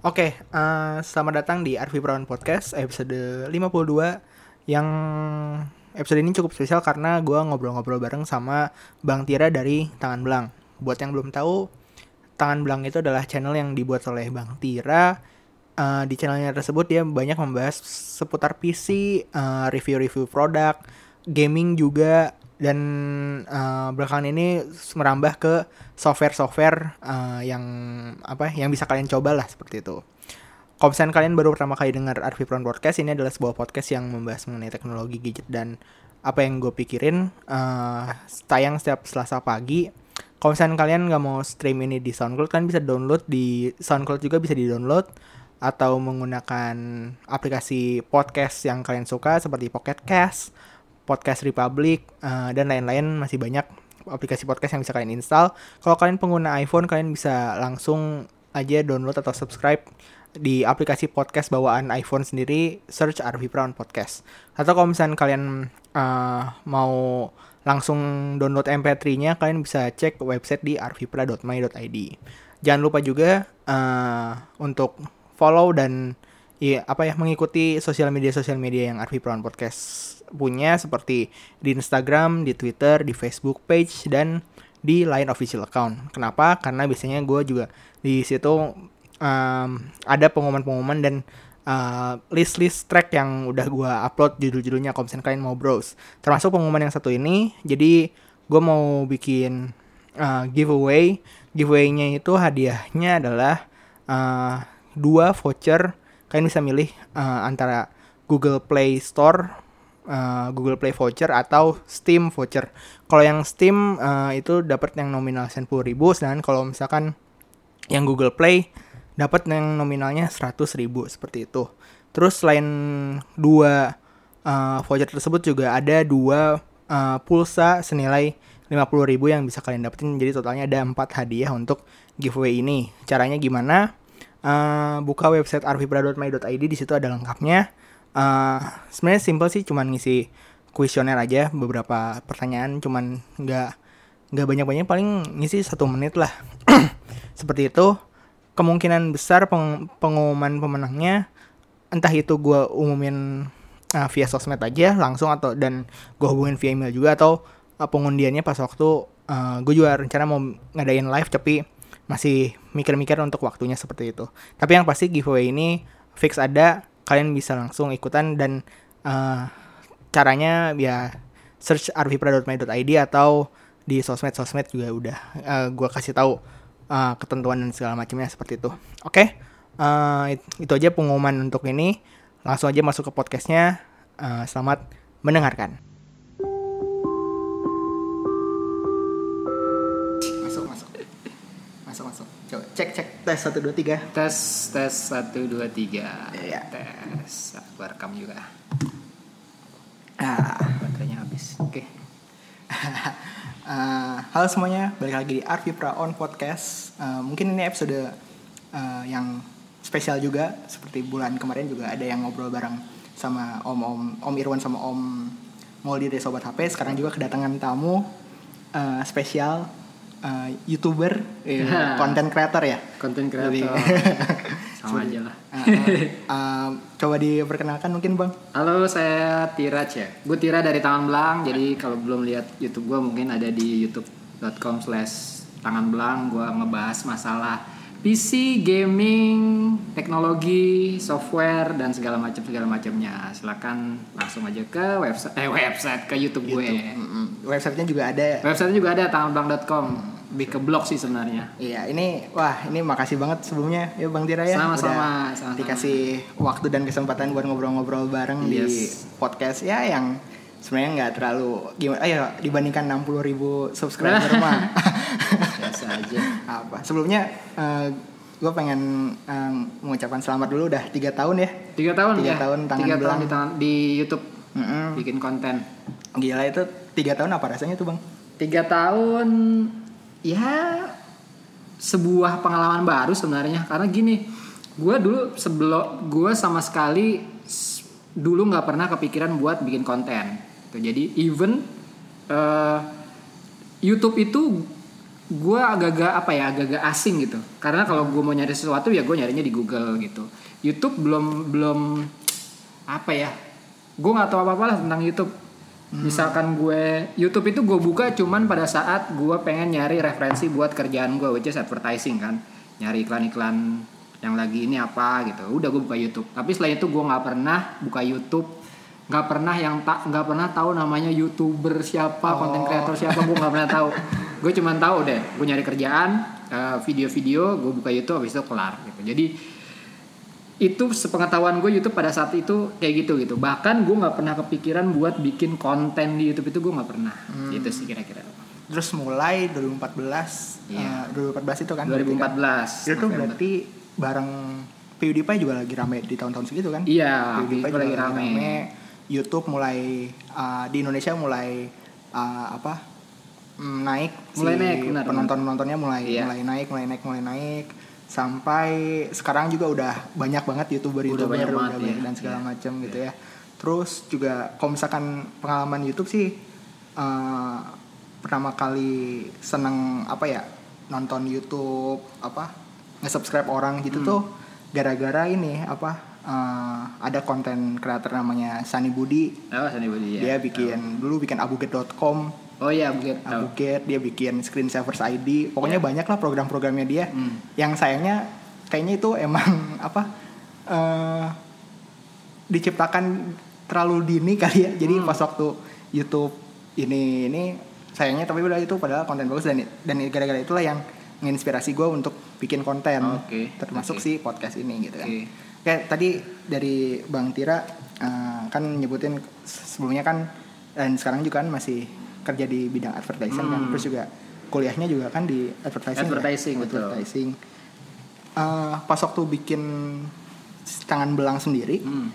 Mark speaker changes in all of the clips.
Speaker 1: Oke, eh, selamat datang di Arvi Perawan Podcast episode 52 yang episode ini cukup spesial karena gue ngobrol-ngobrol bareng sama Bang Tira dari Tangan Belang. Buat yang belum tahu, Tangan Belang itu adalah channel yang dibuat oleh Bang Tira. Eh, di channelnya tersebut dia banyak membahas seputar PC, eh, review-review produk, gaming juga, dan eh, belakangan ini merambah ke software-software eh, yang apa yang bisa kalian coba lah seperti itu. Kalau kalian baru pertama kali dengar Arvi Pron Podcast, ini adalah sebuah podcast yang membahas mengenai teknologi gadget dan apa yang gue pikirin. eh, tayang setiap Selasa pagi. Kalau kalian nggak mau stream ini di SoundCloud, kalian bisa download di SoundCloud juga bisa di-download atau menggunakan aplikasi podcast yang kalian suka seperti Pocket Cast, Podcast Republic, eh, dan lain-lain masih banyak aplikasi podcast yang bisa kalian install. Kalau kalian pengguna iPhone, kalian bisa langsung aja download atau subscribe di aplikasi podcast bawaan iPhone sendiri, search Arvi Brown Podcast. Atau kalau misalnya kalian eh, mau langsung download MP3-nya, kalian bisa cek website di arvipra.my.id. Jangan lupa juga eh, untuk follow dan ya apa ya mengikuti sosial media sosial media yang Arvi Brown Podcast punya seperti di Instagram, di Twitter, di Facebook page dan di Line official account. Kenapa? Karena biasanya gue juga di situ um, ada pengumuman-pengumuman dan uh, list-list track yang udah gue upload judul-judulnya kalau misalnya kalian mau browse. Termasuk pengumuman yang satu ini. Jadi gue mau bikin uh, giveaway. Giveaway-nya itu hadiahnya adalah uh, dua voucher. Kalian bisa milih uh, antara Google Play Store, uh, Google Play voucher atau Steam voucher. Kalau yang Steam uh, itu dapat yang nominal 10.000 sedangkan kalau misalkan yang Google Play dapat yang nominalnya 100.000 seperti itu. Terus selain dua uh, voucher tersebut juga ada dua uh, pulsa senilai 50.000 yang bisa kalian dapetin. Jadi totalnya ada 4 hadiah untuk giveaway ini. Caranya gimana? Uh, buka website arvibra.my.id di situ ada lengkapnya. Uh, sebenarnya simple sih cuman ngisi kuesioner aja beberapa pertanyaan cuman nggak nggak banyak-banyak paling ngisi satu menit lah. Seperti itu. Kemungkinan besar peng- pengumuman pemenangnya entah itu gue umumin uh, via sosmed aja langsung atau dan gue hubungin via email juga atau uh, pengundiannya pas waktu uh, gue juga rencana mau ngadain live tapi masih mikir-mikir untuk waktunya seperti itu. Tapi yang pasti giveaway ini fix ada kalian bisa langsung ikutan dan uh, caranya ya search arvipra.my.id atau di sosmed-sosmed juga udah uh, gue kasih tahu uh, ketentuan dan segala macamnya seperti itu. Oke, uh, it- itu aja pengumuman untuk ini. Langsung aja masuk ke podcastnya. Uh, selamat mendengarkan. Cek, cek tes satu dua tiga.
Speaker 2: Tes tes satu dua tiga.
Speaker 1: Iya.
Speaker 2: Tes. Aku rekam juga.
Speaker 1: Ah.
Speaker 2: Baterainya habis. Oke.
Speaker 1: Uh, halo semuanya, balik lagi di Arvipra On Podcast. Uh, mungkin ini episode uh, yang spesial juga, seperti bulan kemarin juga ada yang ngobrol bareng sama Om Om Om Irwan sama Om Moldi dari Sobat HP. Sekarang juga kedatangan tamu uh, spesial uh, youtuber, eh, content creator ya.
Speaker 2: Konten
Speaker 1: Lebih-
Speaker 2: kreator. Sama aja lah.
Speaker 1: Uh, uh, uh, coba diperkenalkan mungkin bang.
Speaker 2: Halo, saya Tiraj ya. Gue Tira dari Tangan Belang. Jadi kalau belum lihat YouTube gue mungkin ada di youtube.com slash tangan belang. Gue ngebahas masalah PC, gaming, teknologi, software dan segala macam segala macamnya. Silakan langsung aja ke website eh website ke YouTube, gue.
Speaker 1: Mm-mm. Websitenya juga ada.
Speaker 2: Website juga ada tanganbelang.com. Lebih ke blog sih sebenarnya.
Speaker 1: Iya, ini wah ini makasih banget sebelumnya ya Bang Tira ya.
Speaker 2: Sama-sama.
Speaker 1: Dikasih waktu dan kesempatan buat ngobrol-ngobrol bareng di
Speaker 2: Yes.
Speaker 1: podcast ya yang sebenarnya nggak terlalu gimana ayo dibandingkan 60.000 ribu subscriber mah
Speaker 2: aja.
Speaker 1: apa sebelumnya gue pengen eh, mengucapkan selamat dulu udah tiga tahun ya
Speaker 2: Tiga tahun
Speaker 1: Tiga
Speaker 2: ya?
Speaker 1: tahun tangan
Speaker 2: Tiga
Speaker 1: belang.
Speaker 2: tahun di, tangan- di YouTube
Speaker 1: Mm-mm.
Speaker 2: bikin konten.
Speaker 1: gila itu tiga tahun apa rasanya tuh bang
Speaker 2: Tiga tahun ya sebuah pengalaman baru sebenarnya karena gini gue dulu sebelum gue sama sekali dulu nggak pernah kepikiran buat bikin konten Tuh, jadi even eh, YouTube itu gue agak-agak apa ya agak-agak asing gitu. Karena kalau gue mau nyari sesuatu ya gue nyarinya di Google gitu. YouTube belum belum apa ya gue nggak tahu apa apa lah tentang YouTube. Misalkan gue YouTube itu gue buka cuman pada saat gue pengen nyari referensi buat kerjaan gue which is advertising kan. Nyari iklan-iklan yang lagi ini apa gitu. Udah gue buka YouTube. Tapi setelah itu gue nggak pernah buka YouTube. Nggak pernah yang tak nggak pernah tahu namanya youtuber siapa konten kreator siapa gue nggak pernah tahu gue cuman tahu deh gue nyari kerjaan eh, video-video gue buka YouTube habis itu kelar gitu jadi itu sepengetahuan gue YouTube pada saat itu kayak gitu gitu bahkan gue nggak pernah kepikiran buat bikin konten di YouTube itu gue nggak pernah gitu sih kira-kira
Speaker 1: Terus mulai 2014,
Speaker 2: Iya.
Speaker 1: eh, 2014 itu kan. berarti kan?
Speaker 2: 2014
Speaker 1: Itu berarti bareng PewDiePie juga lagi rame di tahun-tahun segitu kan?
Speaker 2: iya
Speaker 1: PewDiePie
Speaker 2: itu
Speaker 1: juga
Speaker 2: lagi rame,
Speaker 1: YouTube mulai uh, di Indonesia mulai uh, apa? Mm, naik
Speaker 2: Mulai
Speaker 1: si
Speaker 2: naik, benar,
Speaker 1: penonton-penontonnya mulai
Speaker 2: Iya.
Speaker 1: mulai naik, mulai naik, mulai naik sampai sekarang juga udah banyak banget YouTuber-YouTuber
Speaker 2: Udah banyak
Speaker 1: udah
Speaker 2: banget,
Speaker 1: banyak
Speaker 2: iya.
Speaker 1: dan segala
Speaker 2: Iya.
Speaker 1: macam gitu ya. Terus juga kalau misalkan pengalaman YouTube sih uh, pertama kali seneng apa ya nonton YouTube apa nge-subscribe orang gitu
Speaker 2: Hmm.
Speaker 1: tuh gara-gara ini apa uh, ada konten kreator namanya Sani Budi
Speaker 2: oh Sandi Budi ya
Speaker 1: dia bikin dulu bikin abuget.com
Speaker 2: oh iya tahu.
Speaker 1: abuget dia bikin screensavers ID pokoknya banyak lah program-programnya dia
Speaker 2: Hmm.
Speaker 1: yang sayangnya kayaknya itu emang apa eh diciptakan terlalu dini kali ya jadi
Speaker 2: Hmm.
Speaker 1: pas waktu YouTube ini ini sayangnya tapi udah itu padahal konten bagus dan dan gara-gara itulah yang menginspirasi gue untuk bikin konten
Speaker 2: Oke,
Speaker 1: termasuk
Speaker 2: oke.
Speaker 1: si podcast ini gitu kan
Speaker 2: Oke.
Speaker 1: Oke, tadi dari Bang Tira eh, kan nyebutin sebelumnya kan dan sekarang juga kan masih kerja di bidang advertising kan,
Speaker 2: Hmm.
Speaker 1: terus juga kuliahnya juga kan di advertising. ya?
Speaker 2: Advertising, betul.
Speaker 1: Advertising. Eh, pas waktu bikin tangan belang sendiri,
Speaker 2: Hmm.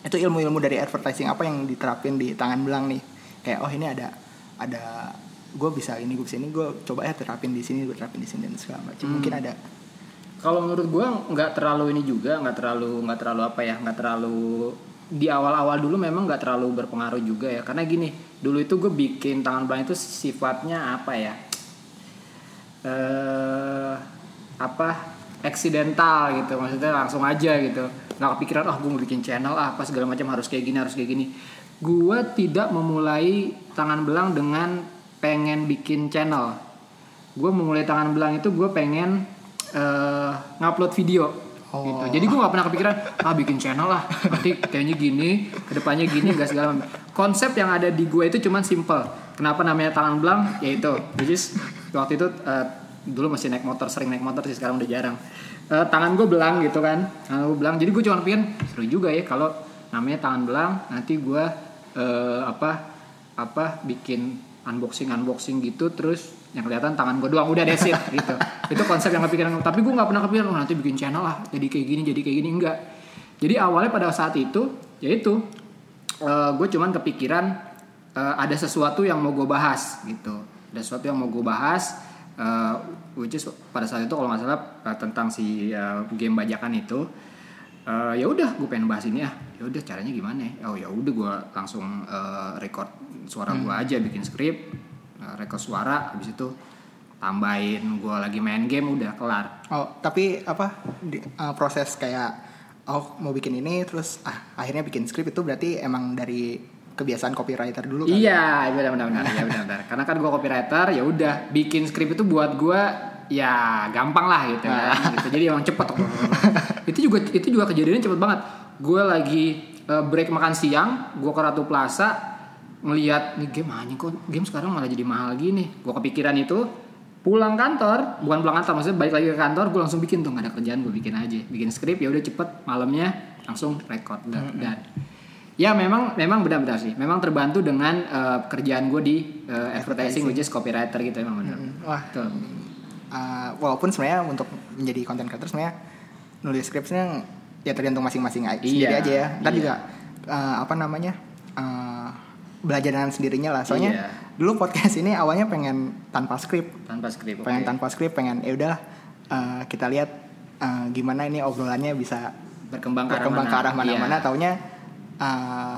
Speaker 1: itu ilmu-ilmu dari advertising apa yang diterapin di tangan belang nih? Kayak oh ini ada ada gue bisa ini gue bisa ini gue coba ya terapin di sini gue terapin di sini dan segala macam.
Speaker 2: Hmm.
Speaker 1: Mungkin ada.
Speaker 2: Kalau menurut gue nggak terlalu ini juga, nggak terlalu nggak terlalu apa ya, nggak terlalu di awal-awal dulu memang nggak terlalu berpengaruh juga ya, karena gini dulu itu gue bikin tangan belang itu sifatnya apa ya, eh apa? Eksidental gitu, maksudnya langsung aja gitu, nggak kepikiran oh gue mau bikin channel ah, apa segala macam harus kayak gini harus kayak gini. Gue tidak memulai tangan belang dengan pengen bikin channel, gue memulai tangan belang itu gue pengen eh, ngupload video
Speaker 1: Oh.
Speaker 2: gitu. Jadi gue nggak pernah kepikiran ah bikin channel lah. Nanti kayaknya gini ke depannya gini gak segala macam. Konsep yang ada di gue itu cuman simple. Kenapa namanya tangan belang? Yaitu which is waktu itu eh, dulu masih naik motor sering naik motor sih sekarang udah jarang. Eh, tangan gue belang gitu kan. Tangan gue belang. Jadi gue cuma pikir seru juga ya kalau namanya tangan belang nanti gue eh, apa apa bikin unboxing unboxing gitu terus yang kelihatan tangan gue doang. Udah desit gitu itu konsep yang kepikiran tapi gue nggak pernah kepikiran oh, nanti bikin channel lah. Jadi kayak gini jadi kayak gini. Enggak. Jadi awalnya pada saat itu yaitu eh, gue cuman kepikiran eh, ada sesuatu yang mau gue bahas gitu. Ada sesuatu yang mau gue bahas eh, which is pada saat itu kalau nggak salah eh, tentang si eh, game bajakan itu Eh, ya udah gue pengen bahas ini ya ya udah caranya gimana? Ya? oh ya udah gue langsung eh, record suara gue aja bikin skrip eh, record suara habis itu tambahin gue lagi main game udah kelar
Speaker 1: Oh, tapi apa di- uh, proses kayak oh mau bikin ini terus ah akhirnya bikin skrip itu berarti emang dari kebiasaan copywriter dulu kan?
Speaker 2: Iya, benar benar benar. Ya benar benar. Karena kan gue copywriter, ya udah bikin skrip itu buat gue ya gampang lah gitu kan. gitu. Jadi emang cepet. itu juga itu juga kejadiannya cepet banget. Gue lagi eh, break makan siang, gue ke Ratu Plaza ngelihat nih game anjing kok game sekarang malah jadi mahal gini. Gue kepikiran itu pulang kantor, bukan pulang kantor, maksudnya balik lagi ke kantor, gue langsung bikin tuh nggak ada kerjaan gue bikin aja, bikin skrip ya udah cepet malamnya langsung record dan, dan Ya memang memang benar-benar sih. Memang terbantu dengan eh, kerjaan gue di eh, advertising, which is copywriter gitu emang benar.
Speaker 1: Wah,
Speaker 2: Tuh.
Speaker 1: uh, walaupun sebenarnya untuk menjadi content creator sebenarnya nulis skripnya ya tergantung masing-masing aja sendiri
Speaker 2: Iya,
Speaker 1: aja ya. Ntar
Speaker 2: iya.
Speaker 1: juga uh, apa namanya uh, belajar dengan sendirinya lah. Soalnya
Speaker 2: Iya.
Speaker 1: dulu podcast ini awalnya pengen tanpa skrip,
Speaker 2: Tanpa skrip.
Speaker 1: pengen
Speaker 2: oke.
Speaker 1: tanpa skrip, pengen ya udahlah uh, kita lihat uh, gimana ini obrolannya bisa
Speaker 2: berkembang ke arah
Speaker 1: berkembang
Speaker 2: mana.
Speaker 1: ke arah mana-mana
Speaker 2: Iya.
Speaker 1: taunya uh,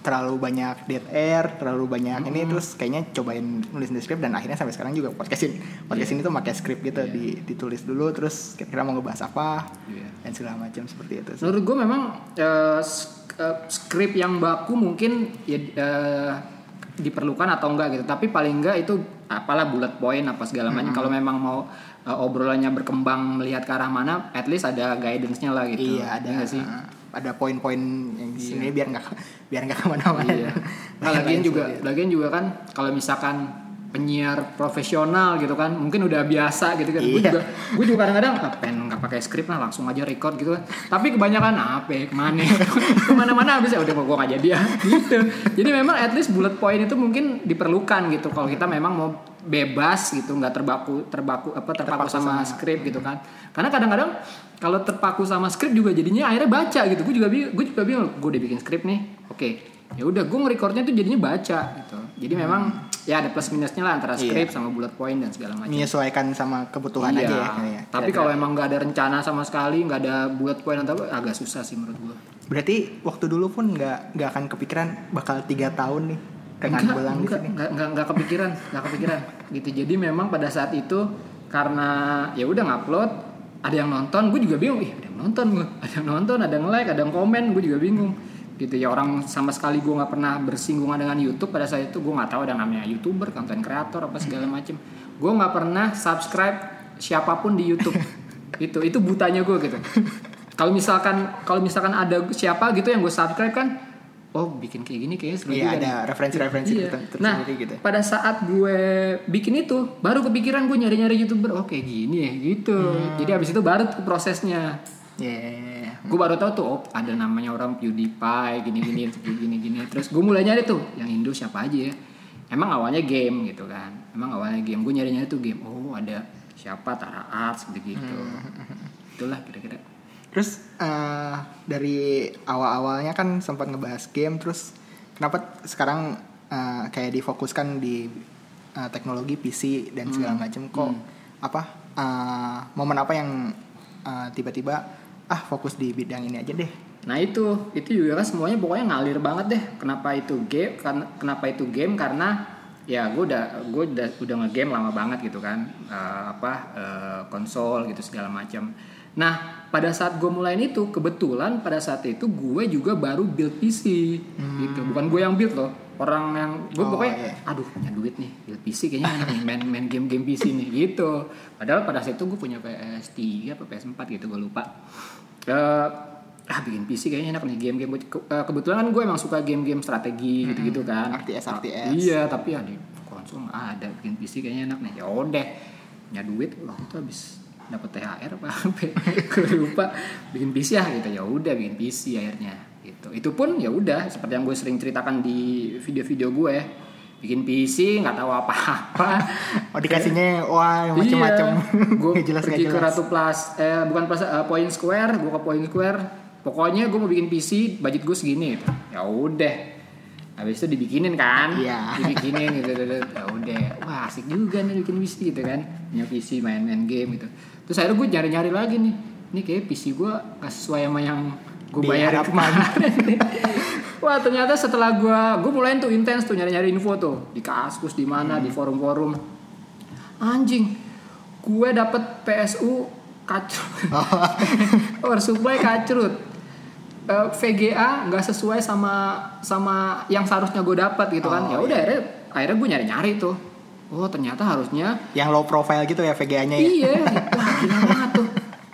Speaker 1: terlalu banyak dead air, terlalu banyak ini terus kayaknya cobain nulis di script dan akhirnya sampai sekarang juga podcastin podcast
Speaker 2: Iya.
Speaker 1: ini tuh pakai script gitu di, ditulis dulu terus kira-kira mau ngebahas apa
Speaker 2: Iya.
Speaker 1: dan segala macam seperti itu.
Speaker 2: Menurut gue memang eh, eh, skrip yang baku mungkin ya eh, diperlukan atau enggak gitu. Tapi paling enggak itu apalah bullet point apa segala macam. Kalau memang mau eh, obrolannya berkembang melihat ke arah mana, at least ada guidance-nya lah gitu.
Speaker 1: Iya ada
Speaker 2: nggak sih.
Speaker 1: uh, ada poin-poin yang di sini biar nggak biar nggak ke mana-mana.
Speaker 2: Iya. Nah, lagian juga, lagian juga kan kalau misalkan penyiar profesional gitu kan, mungkin udah biasa gitu kan. Gue
Speaker 1: Iya.
Speaker 2: juga, gue juga kadang-kadang ah, pengen nggak pakai skrip lah, langsung aja record gitu kan. Tapi kebanyakan apa? ya, Ke mana? Ke mana-mana habis ya udah gue nggak jadi ya gitu. Jadi memang at least bullet point itu mungkin diperlukan gitu. Kalau kita memang mau bebas gitu, nggak terbaku terbaku apa terpaku,
Speaker 1: Terpaku
Speaker 2: sama,
Speaker 1: sama-
Speaker 2: skrip gitu kan. Karena kadang-kadang kalau terpaku sama skrip juga jadinya akhirnya baca gitu. Gue juga gue juga bingung. Gue udah bikin skrip nih, oke. Ya udah, gue ngerecordnya tuh jadinya baca gitu. Jadi memang ya ada plus minusnya lah antara skrip sama bullet point dan segala macam.
Speaker 1: menyesuaikan sama kebutuhan
Speaker 2: Iya.
Speaker 1: aja ya. kayaknya.
Speaker 2: Tapi
Speaker 1: Kira-kira.
Speaker 2: kalau emang nggak ada rencana sama sekali, nggak ada bullet point atau apa, agak susah sih menurut gue.
Speaker 1: berarti waktu dulu pun nggak nggak akan kepikiran bakal tiga tahun nih dengan
Speaker 2: enggak,
Speaker 1: belang di
Speaker 2: enggak,
Speaker 1: sini.
Speaker 2: enggak, enggak, enggak kepikiran, enggak kepikiran gitu. Jadi memang pada saat itu karena ya udah ngupload, ada yang nonton, gue juga bingung, ih ada yang nonton gue, ada yang nonton, ada yang like, ada yang komen, gue juga bingung gitu ya orang sama sekali gue nggak pernah bersinggungan dengan YouTube pada saat itu gue nggak tahu ada namanya youtuber, konten kreator apa segala macem. Gue nggak pernah subscribe siapa pun di YouTube itu itu butanya gue gitu. Kalau misalkan kalau misalkan ada siapa gitu yang gue subscribe kan, oh bikin kayak gini kayaknya seru
Speaker 1: Iya
Speaker 2: juga
Speaker 1: ada referensi-referensi
Speaker 2: Iya. Nah,
Speaker 1: gitu.
Speaker 2: pada saat gue bikin itu, baru kepikiran gue nyari-nyari youtuber, oh kayak gini ya gitu.
Speaker 1: Hmm.
Speaker 2: Jadi abis itu baru tuh prosesnya.
Speaker 1: Iya.
Speaker 2: Gue baru tahu tuh, oh ada namanya orang PewDiePie, gini-gini, gini-gini. Terus gue mulai nyari tuh, yang Indo siapa aja ya. Emang awalnya game gitu kan. Emang awalnya game. Gue nyari-nyari tuh game. Oh ada siapa Tara Arts gitu-gitu.
Speaker 1: Hmm.
Speaker 2: Itulah kira-kira.
Speaker 1: Terus eh, dari awal-awalnya kan sempat ngebahas game, terus kenapa sekarang eh, kayak difokuskan di eh, teknologi PC dan segala macam kok apa eh, momen apa yang tiba-tiba ah fokus di bidang ini aja deh.
Speaker 2: Nah itu, itu juga kan semuanya pokoknya ngalir banget deh. Kenapa itu game? Karena kenapa itu game? Karena ya gue udah gue udah udah ngegame lama banget gitu kan. Eh, apa eh, konsol gitu segala macam. Nah pada saat gue mulain itu kebetulan pada saat itu gue juga baru build PC gitu. Bukan gue yang build loh. Orang yang gue
Speaker 1: Oh,
Speaker 2: pokoknya
Speaker 1: iya.
Speaker 2: aduh punya duit nih build PC kayaknya nih main main game game PC nih gitu. Padahal pada saat itu gue punya PS3 apa PS4 gitu gue lupa. Eh, ah bikin PC kayaknya enak nih game-game Ke- eh, kebetulan kan gue emang suka game-game strategi gitu-gitu kan.
Speaker 1: RTS,
Speaker 2: Ah,
Speaker 1: RTS.
Speaker 2: iya tapi ya di konsol nggak ada bikin PC kayaknya enak nih. Ya udah punya duit waktu itu habis dapat THR apa apa gue lupa. Bikin PC ya gitu. Ya udah bikin PC akhirnya gitu. Itu pun ya udah seperti yang gue sering ceritakan di video-video gue ya bikin PC nggak tahu apa-apa
Speaker 1: Oh dikasihnya wah yang macam-macam.
Speaker 2: gue
Speaker 1: Nggak jelas
Speaker 2: pergi ke
Speaker 1: jelas.
Speaker 2: Ratu Plus eh bukan Plus eh, Point Square gue ke Point Square pokoknya gue mau bikin PC budget gue segini gitu. ya udah habis itu dibikinin kan
Speaker 1: Iya.
Speaker 2: dibikinin gitu, gitu, gitu. ya udah wah asik juga nih bikin PC gitu kan punya PC main-main game gitu terus akhirnya gue nyari-nyari lagi nih ini kayak PC gue gak sesuai sama yang gue
Speaker 1: Diharapkan.
Speaker 2: kemarin. Wah ternyata setelah gue gue mulai tuh intens tuh nyari-nyari info tuh. Di kaskus di mana di forum-forum. Anjing gue dapet PSU kacrut power supply kacrut Eh, VGA nggak sesuai sama sama yang seharusnya gue dapat gitu kan.
Speaker 1: Oh,
Speaker 2: ya udah akhirnya akhirnya gue nyari-nyari tuh. Oh ternyata harusnya
Speaker 1: Yang low profile gitu ya VGA-nya ya.
Speaker 2: Iya, wah gila banget tuh.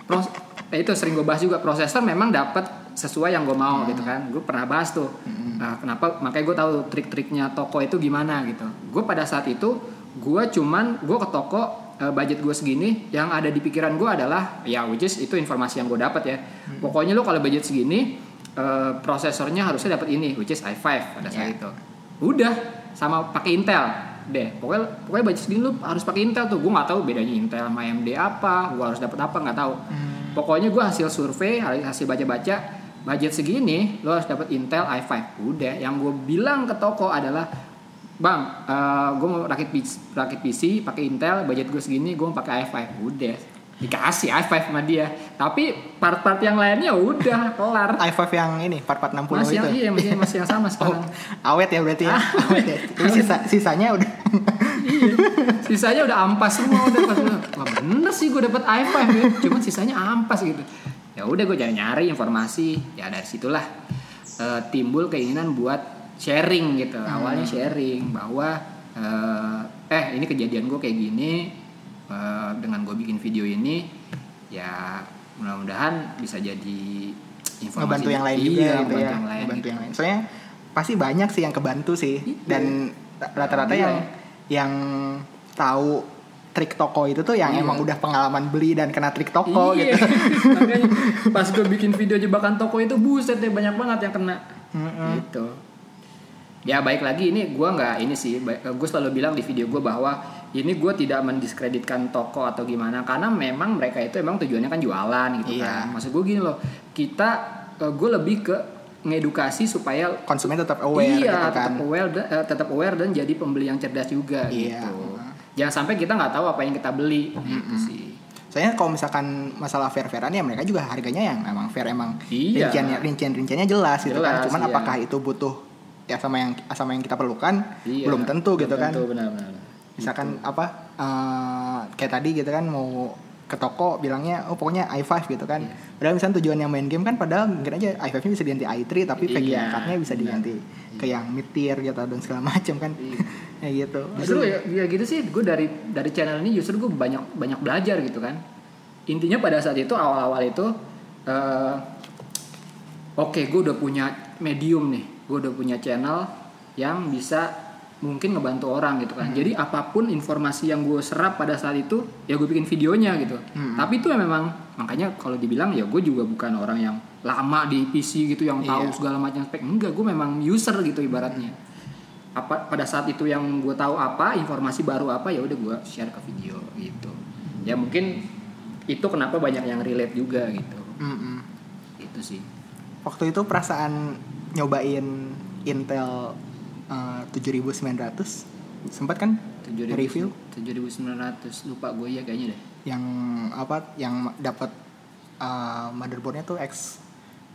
Speaker 2: Pros, eh, itu sering gue bahas juga. Prosesor memang dapat sesuai yang gue mau gitu kan. Gue pernah bahas tuh. Nah, kenapa? Makanya gue tahu trik-triknya toko itu gimana gitu. Gue pada saat itu gue cuman gue ke toko eh, budget gue segini yang ada di pikiran gue adalah ya which is itu informasi yang gue dapat ya pokoknya lo kalau budget segini eh, prosesornya harusnya dapat ini which is i5 pada saat
Speaker 1: Ya.
Speaker 2: itu udah sama pakai Intel deh pokoknya pokoknya budget segini lu harus pakai Intel tuh gue nggak tahu bedanya Intel sama AMD apa gue harus dapat apa nggak tahu pokoknya gue hasil survei hasil baca-baca budget segini lo harus dapat Intel i5 udah yang gue bilang ke toko adalah bang gue mau rakit PC, rakit PC pakai Intel budget gue segini gue mau pakai i5 udah dikasih high five sama dia. Tapi part-part yang lainnya udah kelar.
Speaker 1: I5 yang ini part part 60
Speaker 2: masih
Speaker 1: itu.
Speaker 2: yang iya masih, masih yang sama
Speaker 1: oh,
Speaker 2: sekarang.
Speaker 1: awet ya berarti ya? Awet ya. Sisa, sisanya udah
Speaker 2: iya. Sisanya udah ampas semua udah pas wah bener sih gue dapet i5 ya. Cuman sisanya ampas gitu ya udah gue nyari nyari informasi ya dari situlah eh, timbul keinginan buat sharing gitu awalnya sharing bahwa eh, eh ini kejadian gue kayak gini eh, dengan gue bikin video ini ya mudah-mudahan bisa jadi informasi
Speaker 1: ngebantu yang lain
Speaker 2: Iya,
Speaker 1: juga gitu ya
Speaker 2: yang lain
Speaker 1: ngebantu
Speaker 2: gitu.
Speaker 1: yang lain soalnya pasti banyak sih yang kebantu sih
Speaker 2: Iya.
Speaker 1: dan rata-rata
Speaker 2: Iya.
Speaker 1: yang yang tahu trik toko itu tuh yang
Speaker 2: Iya.
Speaker 1: emang udah pengalaman beli dan kena trik toko
Speaker 2: iya.
Speaker 1: gitu
Speaker 2: Makanya pas gue bikin video jebakan toko itu buset deh banyak banget yang kena.
Speaker 1: Mm-mm.
Speaker 2: Gitu. Ya baik lagi ini gue nggak ini sih gue selalu bilang di video gue bahwa ini gue tidak mendiskreditkan toko atau gimana karena memang mereka itu emang tujuannya kan jualan gitu
Speaker 1: Iya.
Speaker 2: kan. Maksud gue gini loh kita gue lebih ke ngedukasi supaya
Speaker 1: konsumen tetap aware
Speaker 2: iya
Speaker 1: gitu kan
Speaker 2: tetap aware dan eh, tetap aware dan jadi pembeli yang cerdas juga
Speaker 1: Iya.
Speaker 2: gitu. Jangan sampai kita nggak tahu apa yang kita beli gitu sih.
Speaker 1: Soalnya kalau misalkan masalah fair-fairan ya mereka juga harganya yang emang fair emang
Speaker 2: Iya.
Speaker 1: rinciannya rincian rinciannya jelas gitu kan.
Speaker 2: Jelas,
Speaker 1: Cuman
Speaker 2: iya.
Speaker 1: apakah itu butuh ya sama yang sama yang kita perlukan
Speaker 2: Iya,
Speaker 1: belum tentu gitu kan.
Speaker 2: Tentu benar-benar.
Speaker 1: Misalkan apa eh, kayak tadi gitu kan mau ke toko bilangnya oh pokoknya i5 gitu kan.
Speaker 2: Iya.
Speaker 1: Padahal misalnya tujuan yang main game kan padahal mungkin aja i5-nya bisa diganti i3 tapi
Speaker 2: Iya,
Speaker 1: card-nya bisa
Speaker 2: benar.
Speaker 1: diganti ke yang mid tier gitu dan segala macam kan.
Speaker 2: Iya.
Speaker 1: Ya gitu.
Speaker 2: Justru
Speaker 1: Aduh.
Speaker 2: ya, ya gitu sih, gue dari dari channel ini justru gue banyak banyak belajar gitu kan. Intinya pada saat itu awal-awal itu, eh, oke gue udah punya medium nih, gue udah punya channel yang bisa mungkin ngebantu orang gitu kan. Jadi apa pun informasi yang gue serap pada saat itu, ya gue bikin videonya gitu. Tapi itu memang makanya kalau dibilang ya gue juga bukan orang yang lama di PC gitu yang tahu
Speaker 1: Iya.
Speaker 2: segala macam spek. Enggak, gue memang user gitu ibaratnya apa pada saat itu yang gue tahu apa informasi baru apa ya udah gue share ke video gitu. Ya mungkin itu kenapa banyak yang relate juga gitu.
Speaker 1: Mm-mm.
Speaker 2: itu sih.
Speaker 1: Waktu itu perasaan nyobain Intel eh, 7900 sempat kan?
Speaker 2: 7000
Speaker 1: review?
Speaker 2: 7900 lupa gue ya kayaknya deh.
Speaker 1: Yang apa yang dapat eh, motherboardnya tuh X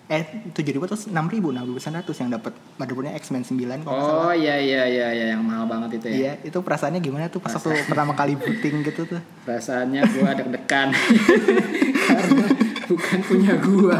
Speaker 1: eh 7000 terus 6000 6900 yang dapat motherboardnya X 99 kalau nggak salah.
Speaker 2: oh iya iya iya iya yang mahal banget itu ya.
Speaker 1: Iya, itu perasaannya gimana tuh pas waktu pertama kali booting gitu tuh?
Speaker 2: perasaannya gue deg-degan. Karena bukan punya gue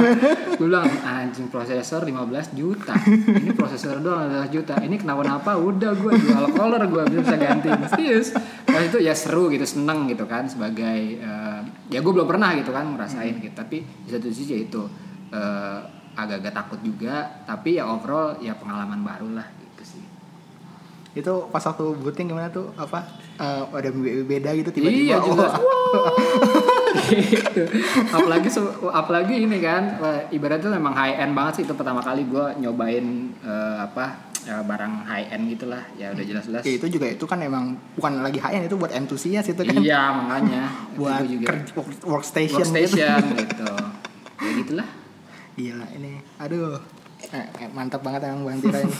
Speaker 2: gue bilang anjing prosesor 15 juta. Ini prosesor doang 15 juta. Ini kenapa-napa udah gue jual color gue bisa ganti. Serius. Pas itu ya seru gitu seneng gitu kan sebagai eh, ya gue belum pernah gitu kan ngerasain gitu. Tapi di satu sisi ya itu eh, agak-agak takut juga tapi ya overall ya pengalaman baru lah gitu sih
Speaker 1: Itu pas waktu booting gimana tuh? Apa eh, ada be- beda gitu tiba-tiba?
Speaker 2: Iya
Speaker 1: oh,
Speaker 2: jelas. gitu. apalagi apalagi ini kan wah, ibaratnya memang high end banget sih itu pertama kali gue nyobain eh, apa ya, barang high end gitulah ya udah jelas-jelas
Speaker 1: ya, itu juga itu kan emang bukan lagi high end itu buat entusias itu kan.
Speaker 2: iya makanya
Speaker 1: buat
Speaker 2: gua juga
Speaker 1: kerja- work- workstation, gitu.
Speaker 2: workstation gitu ya gitulah
Speaker 1: Gila ini. Aduh. Eh, eh, mantap banget emang Bang Tira ini.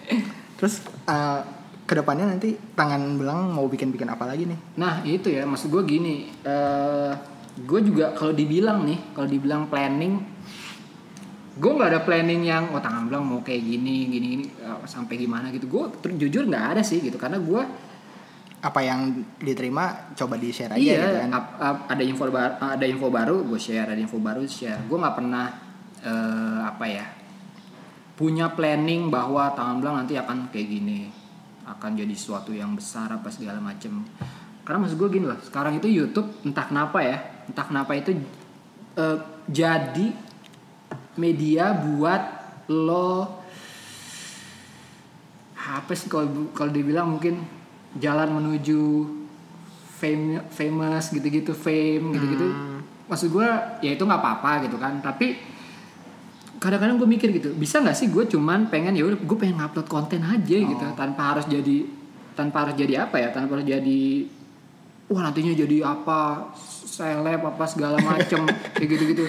Speaker 1: Terus eh, ke depannya nanti tangan belang mau bikin-bikin apa lagi nih?
Speaker 2: Nah itu ya maksud gue gini, eh gue juga kalau dibilang nih, kalau dibilang planning, gue nggak ada planning yang oh tangan belang mau kayak gini, gini, gini eh, sampai gimana gitu. Gue jujur nggak ada sih gitu, karena gue
Speaker 1: Apa yang diterima coba di share aja
Speaker 2: iya
Speaker 1: gitu kan.
Speaker 2: ap- ap- ada info baru, ada info baru gue share, ada info baru share. Gue nggak pernah eh, apa ya punya planning bahwa tangan belang nanti akan kayak gini, akan jadi sesuatu yang besar apa segala macem. Karena maksud gue gini loh, sekarang itu YouTube entah kenapa ya, entah kenapa itu eh, jadi media buat lo apa sih kalau kalau dibilang mungkin jalan menuju fame famous gitu-gitu fame gitu-gitu maksud gue ya itu nggak apa-apa gitu kan tapi kadang-kadang gue mikir gitu bisa nggak sih gue cuman pengen ya udah gue pengen ngupload konten aja gitu tanpa harus jadi tanpa harus jadi apa ya tanpa harus jadi wah nantinya jadi apa seleb apa segala macem kayak gitu-gitu.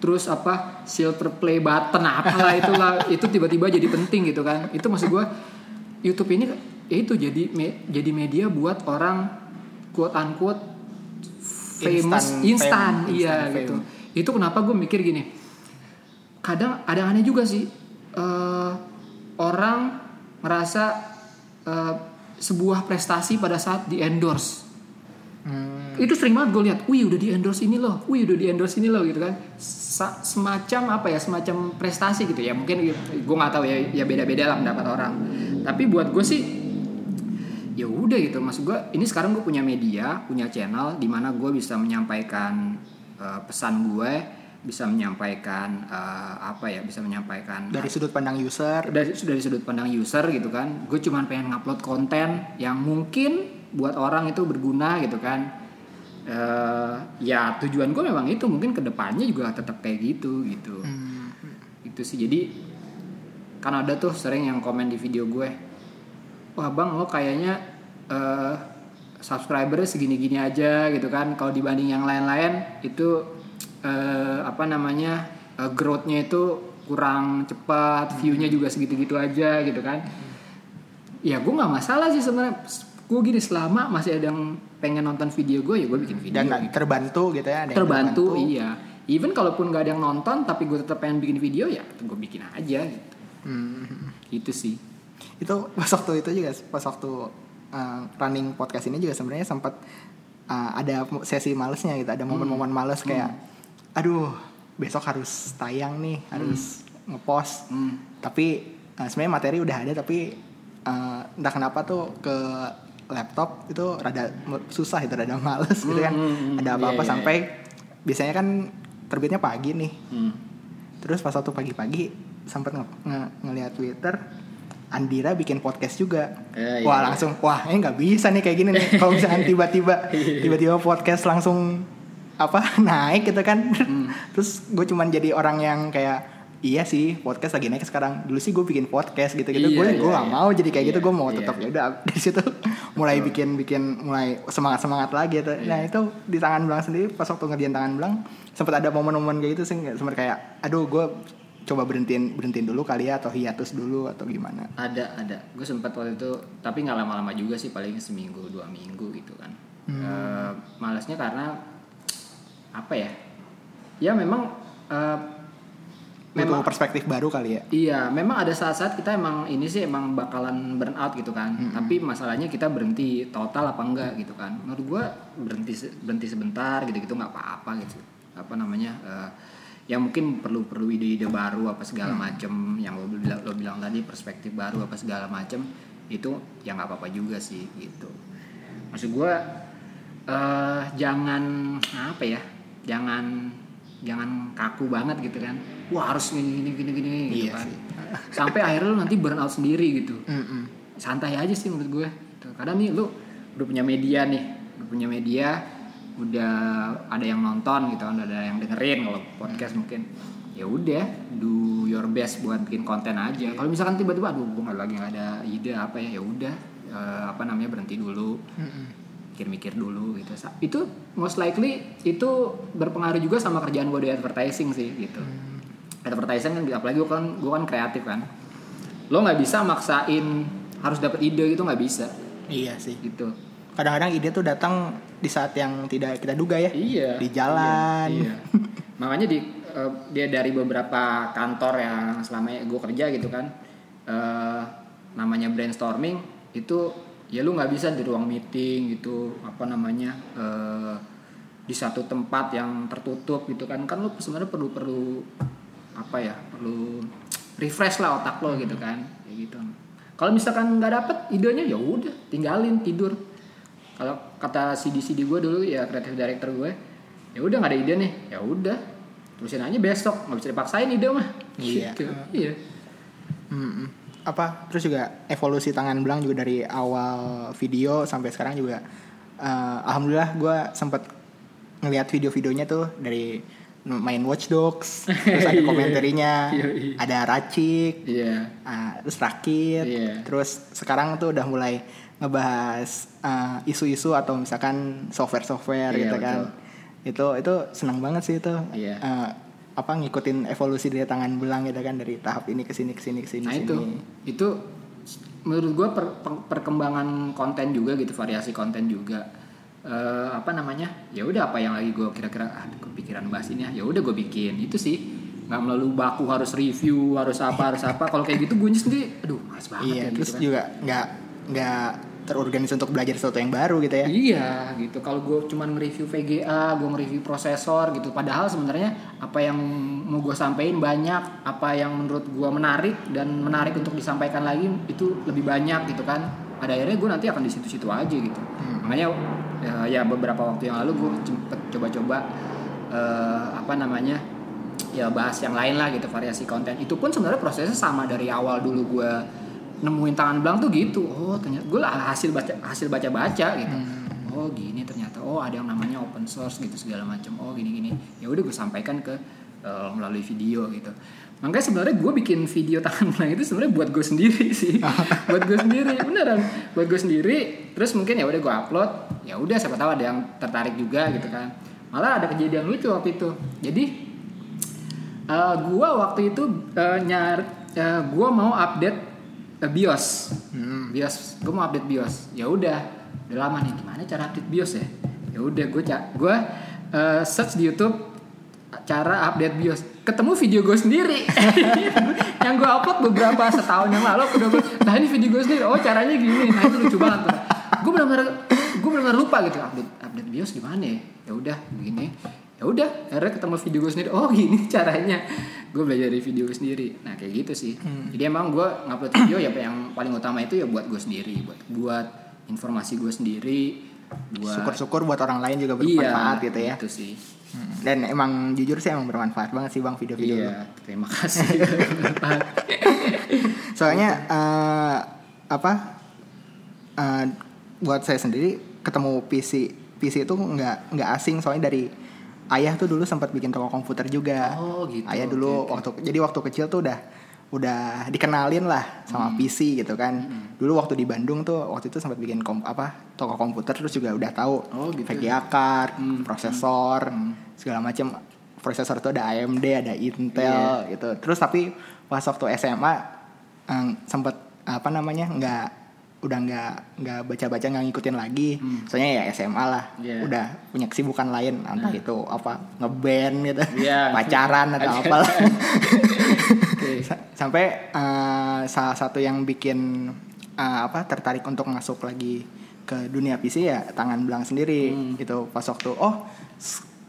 Speaker 2: Terus apa silver play button apalah itulah itu tiba-tiba jadi penting gitu kan. Itu maksud gue YouTube ini ya itu jadi me- jadi media buat orang quote unquote famous
Speaker 1: Instant
Speaker 2: instan iya gitu. itu kenapa gue mikir gini kadang ada aneh juga sih. Eh, orang ngerasa eh, sebuah prestasi pada saat di endorse.
Speaker 1: Hmm,
Speaker 2: itu sering banget gue lihat, wih udah di endorse ini loh, wih udah di endorse ini loh gitu kan, Sa- semacam apa ya, semacam prestasi gitu ya, mungkin gue nggak tahu ya, ya beda-beda lah pendapat orang. Tapi buat gue sih, ya udah gitu, maksud gue ini sekarang gue punya media, punya channel di mana gue bisa menyampaikan eh, pesan gue, bisa menyampaikan eh, apa ya, bisa menyampaikan
Speaker 1: dari sudut pandang user.
Speaker 2: dari dari sudut pandang user gitu kan. Gue cuman pengen ngupload konten yang mungkin buat orang itu berguna gitu kan. Eh, ya tujuan gue memang itu mungkin ke depannya juga tetap kayak gitu gitu.
Speaker 1: Hmm,
Speaker 2: itu sih. Jadi kan ada tuh sering yang komen di video gue. Wah bang lo kayaknya eh subscribernya segini-gini aja gitu kan. Kalau dibanding yang lain-lain itu eh, apa namanya eh, growth-nya itu kurang cepat view-nya juga segitu-gitu aja gitu kan. Ya gue nggak masalah sih sebenarnya. Gue gini selama masih ada yang pengen nonton video gue ya gue bikin video
Speaker 1: dan
Speaker 2: gitu.
Speaker 1: terbantu gitu ya ada yang
Speaker 2: terbantu iya. Even kalaupun gak ada yang nonton tapi gue tetap pengen bikin video ya gue bikin aja gitu.
Speaker 1: Hmm.
Speaker 2: itu sih.
Speaker 1: Itu pas waktu itu juga pas waktu uh, running podcast ini juga sebenarnya sempat uh, ada sesi malesnya gitu ada momen-momen males kayak aduh besok harus tayang nih harus ngepost
Speaker 2: hmm.
Speaker 1: tapi uh, sebenarnya materi udah ada tapi uh, entah kenapa tuh ke laptop itu rada susah itu rada males gitu kan
Speaker 2: Hmm, hmm, hmm.
Speaker 1: ada apa-apa
Speaker 2: Iya, iya,
Speaker 1: sampai biasanya kan terbitnya pagi nih
Speaker 2: Hmm.
Speaker 1: Terus pas waktu pagi-pagi sempat nge nge- ngeliat Twitter Andira bikin podcast juga.
Speaker 2: Eh, iya,
Speaker 1: wah
Speaker 2: iya.
Speaker 1: langsung wah ini nggak bisa nih kayak gini nih. Kalau misalnya tiba-tiba tiba-tiba podcast langsung apa naik gitu kan.
Speaker 2: Hmm.
Speaker 1: Terus gue cuman jadi orang yang kayak iya sih podcast lagi naik sekarang. Dulu sih gue bikin podcast gitu-gitu.
Speaker 2: Iya,
Speaker 1: gue
Speaker 2: iya,
Speaker 1: gue
Speaker 2: iya.
Speaker 1: mau jadi kayak gitu.
Speaker 2: Iya,
Speaker 1: Gue mau
Speaker 2: iya.
Speaker 1: tetap ya udah dari situ mulai bikin bikin mulai semangat semangat lagi gitu. Nah
Speaker 2: Iya.
Speaker 1: itu di tangan belang sendiri pas waktu ngerjain tangan belang sempat ada momen-momen kayak gitu sih sempat kayak aduh gue coba berhentiin berhentiin dulu kali ya atau hiatus dulu atau gimana
Speaker 2: ada ada gue sempat waktu itu tapi nggak lama-lama juga sih paling seminggu dua minggu gitu kan Eh, malasnya karena apa ya ya memang
Speaker 1: butuh
Speaker 2: memang
Speaker 1: perspektif baru kali ya
Speaker 2: Iya, memang ada saat-saat kita emang ini sih emang bakalan burn out gitu kan. Tapi masalahnya kita berhenti total apa enggak gitu kan. Menurut gua berhenti berhenti sebentar gitu-gitu nggak apa-apa gitu. Apa namanya? eh, yang mungkin perlu perlu ide-ide baru apa segala macem yang lo bilang lo bilang tadi perspektif baru apa segala macem itu ya nggak apa-apa juga sih gitu. Maksud gua eh jangan apa ya? Jangan jangan kaku banget gitu kan. Wah, harus gini gini gini gini gitu
Speaker 1: Iya
Speaker 2: kan.
Speaker 1: sih.
Speaker 2: Sampai akhirnya lu nanti burn out sendiri gitu.
Speaker 1: Mm-mm.
Speaker 2: Santai aja sih menurut gue. Tuh, Kadang nih lu udah punya media nih, udah punya media, udah ada yang nonton gitu kan, udah ada yang dengerin kalau podcast mungkin. Ya udah, do your best buat bikin konten aja. Kalau misalkan tiba-tiba aduh gue lagi nggak ada ide apa ya, ya udah eh, apa namanya berhenti dulu
Speaker 1: Mm-mm.
Speaker 2: Mikir-mikir dulu gitu. Sa- itu most likely itu berpengaruh juga sama kerjaan gue di advertising sih gitu. Advertising kan apalagi gue kan gue kan kreatif kan. Lo nggak bisa maksain harus dapat ide itu nggak bisa.
Speaker 1: Iya sih.
Speaker 2: Gitu.
Speaker 1: Kadang-kadang ide tuh datang di saat yang tidak kita duga ya.
Speaker 2: Iya.
Speaker 1: Di jalan.
Speaker 2: iya, iya. makanya di eh, dia dari beberapa kantor yang selama gue kerja gitu kan eh, namanya brainstorming itu ya lu nggak bisa di ruang meeting gitu apa namanya eh, di satu tempat yang tertutup gitu kan kan lu sebenarnya perlu perlu apa ya perlu refresh lah otak lo gitu kan kayak gitu kalau misalkan nggak dapet idenya ya udah tinggalin tidur kalau kata CD CD gue dulu ya kreatif director gue ya udah nggak ada ide nih ya udah terusin aja besok nggak bisa dipaksain ide mah
Speaker 1: Iya.
Speaker 2: Gitu. iya
Speaker 1: Mm-mm. Apa terus juga evolusi tangan belang juga dari awal video sampai sekarang juga eh, alhamdulillah gue sempet ngelihat video-videonya tuh dari main Watch Dogs terus ada
Speaker 2: Iya.
Speaker 1: komentarnya
Speaker 2: Iya, iya.
Speaker 1: ada Racik
Speaker 2: iya
Speaker 1: ah, terus Rakit
Speaker 2: Iya.
Speaker 1: terus sekarang tuh udah mulai ngebahas eh, isu-isu atau misalkan software-software
Speaker 2: Iya,
Speaker 1: gitu kan itu itu senang banget sih itu
Speaker 2: Iya.
Speaker 1: Eh, apa ngikutin evolusi dari tangan belang gitu kan dari tahap ini ke sini ke sini ke sini
Speaker 2: nah
Speaker 1: sini.
Speaker 2: itu. itu menurut gue per- per- perkembangan konten juga gitu variasi konten juga. Eh, apa namanya? Ya udah apa yang lagi gue kira-kira ah kepikiran bahas ini ya ya udah gue bikin. Itu sih. Nggak melalui baku harus review harus apa harus apa. Kalau kayak gitu gue sendiri aduh males banget
Speaker 1: Iya,
Speaker 2: ya
Speaker 1: terus
Speaker 2: gitu kan.
Speaker 1: juga nggak nggak terorganisir untuk belajar sesuatu yang baru gitu ya.
Speaker 2: Iya gitu. Kalau gue cuman nge-review VGA, gue nge-review prosesor gitu. Padahal sebenarnya apa yang mau gue sampaikan banyak, apa yang menurut gue menarik dan menarik untuk disampaikan lagi itu lebih banyak gitu kan. Pada akhirnya gue nanti akan di situ-situ aja gitu. Makanya ya, ya beberapa waktu yang lalu gue cepet coba-coba eh, apa namanya ya bahas yang lain lah gitu variasi konten. Itu pun sebenarnya prosesnya sama dari awal dulu gue nemuin tangan belang tuh gitu. Oh ternyata gue lah hasil baca hasil baca baca gitu oh gini ternyata. Oh ada yang namanya open source gitu segala macam. Oh gini gini ya udah gue sampaikan ke eh, melalui video gitu. Makanya sebenarnya gue bikin video tangan belang itu sebenarnya buat gue sendiri sih. Buat gue sendiri beneran. Buat gue sendiri terus mungkin ya udah gue upload. Ya udah siapa tahu ada yang tertarik juga gitu kan. Malah ada kejadian lucu waktu itu. Jadi eh, gua waktu itu eh, nyar eh, gua mau update eh, BIOS. BIOS, gua mau update BIOS. Ya udah, udah lama nih gimana cara update BIOS ya? Ya udah gua ca- gua eh, search di YouTube cara update BIOS. Ketemu video gue sendiri. yang gue upload beberapa setahun yang lalu udah gua, nah ini video gue sendiri. Oh, caranya gini. Nah, itu lucu banget. Gue benar-benar gue benar-benar lupa gitu update update BIOS gimana ya? Ya udah begini ya udah akhirnya ketemu video gue sendiri oh gini caranya gue belajar dari video gue sendiri nah kayak gitu sih jadi emang gue ngupload video ya yang paling utama itu ya buat gue sendiri buat buat informasi gue sendiri buat
Speaker 1: Syukur-syukur buat orang lain juga
Speaker 2: iya
Speaker 1: bermanfaat gitu ya.
Speaker 2: itu sih
Speaker 1: Hmm. Dan emang jujur sih emang bermanfaat banget sih bang video-video lu.
Speaker 2: iya terima kasih
Speaker 1: Soalnya eh, apa? eh, buat saya sendiri ketemu PC PC itu nggak nggak asing soalnya dari ayah tuh dulu sempat bikin toko komputer juga.
Speaker 2: Oh, gitu.
Speaker 1: Ayah dulu
Speaker 2: oke.
Speaker 1: waktu jadi waktu kecil tuh udah udah dikenalin lah
Speaker 2: Hmm.
Speaker 1: sama PC gitu kan. Dulu waktu di Bandung tuh waktu itu sempat bikin kom, apa toko komputer terus juga udah tahu
Speaker 2: Oh, gitu.
Speaker 1: VGA card,
Speaker 2: Hmm.
Speaker 1: prosesor, segala macam. Prosesor tuh ada AMD, ada Intel
Speaker 2: Iya.
Speaker 1: gitu. Terus tapi pas waktu SMA eh, sempet apa namanya nggak udah nggak nggak baca-baca nggak ngikutin lagi
Speaker 2: Hmm.
Speaker 1: soalnya ya SMA lah
Speaker 2: Iya.
Speaker 1: udah punya kesibukan lain entah itu apa ngeband gitu
Speaker 2: Iya.
Speaker 1: pacaran atau apalah. Sa- sampai eh, salah satu yang bikin eh, apa tertarik untuk masuk lagi ke dunia PC ya tangan belang sendiri
Speaker 2: Hmm.
Speaker 1: gitu pas waktu oh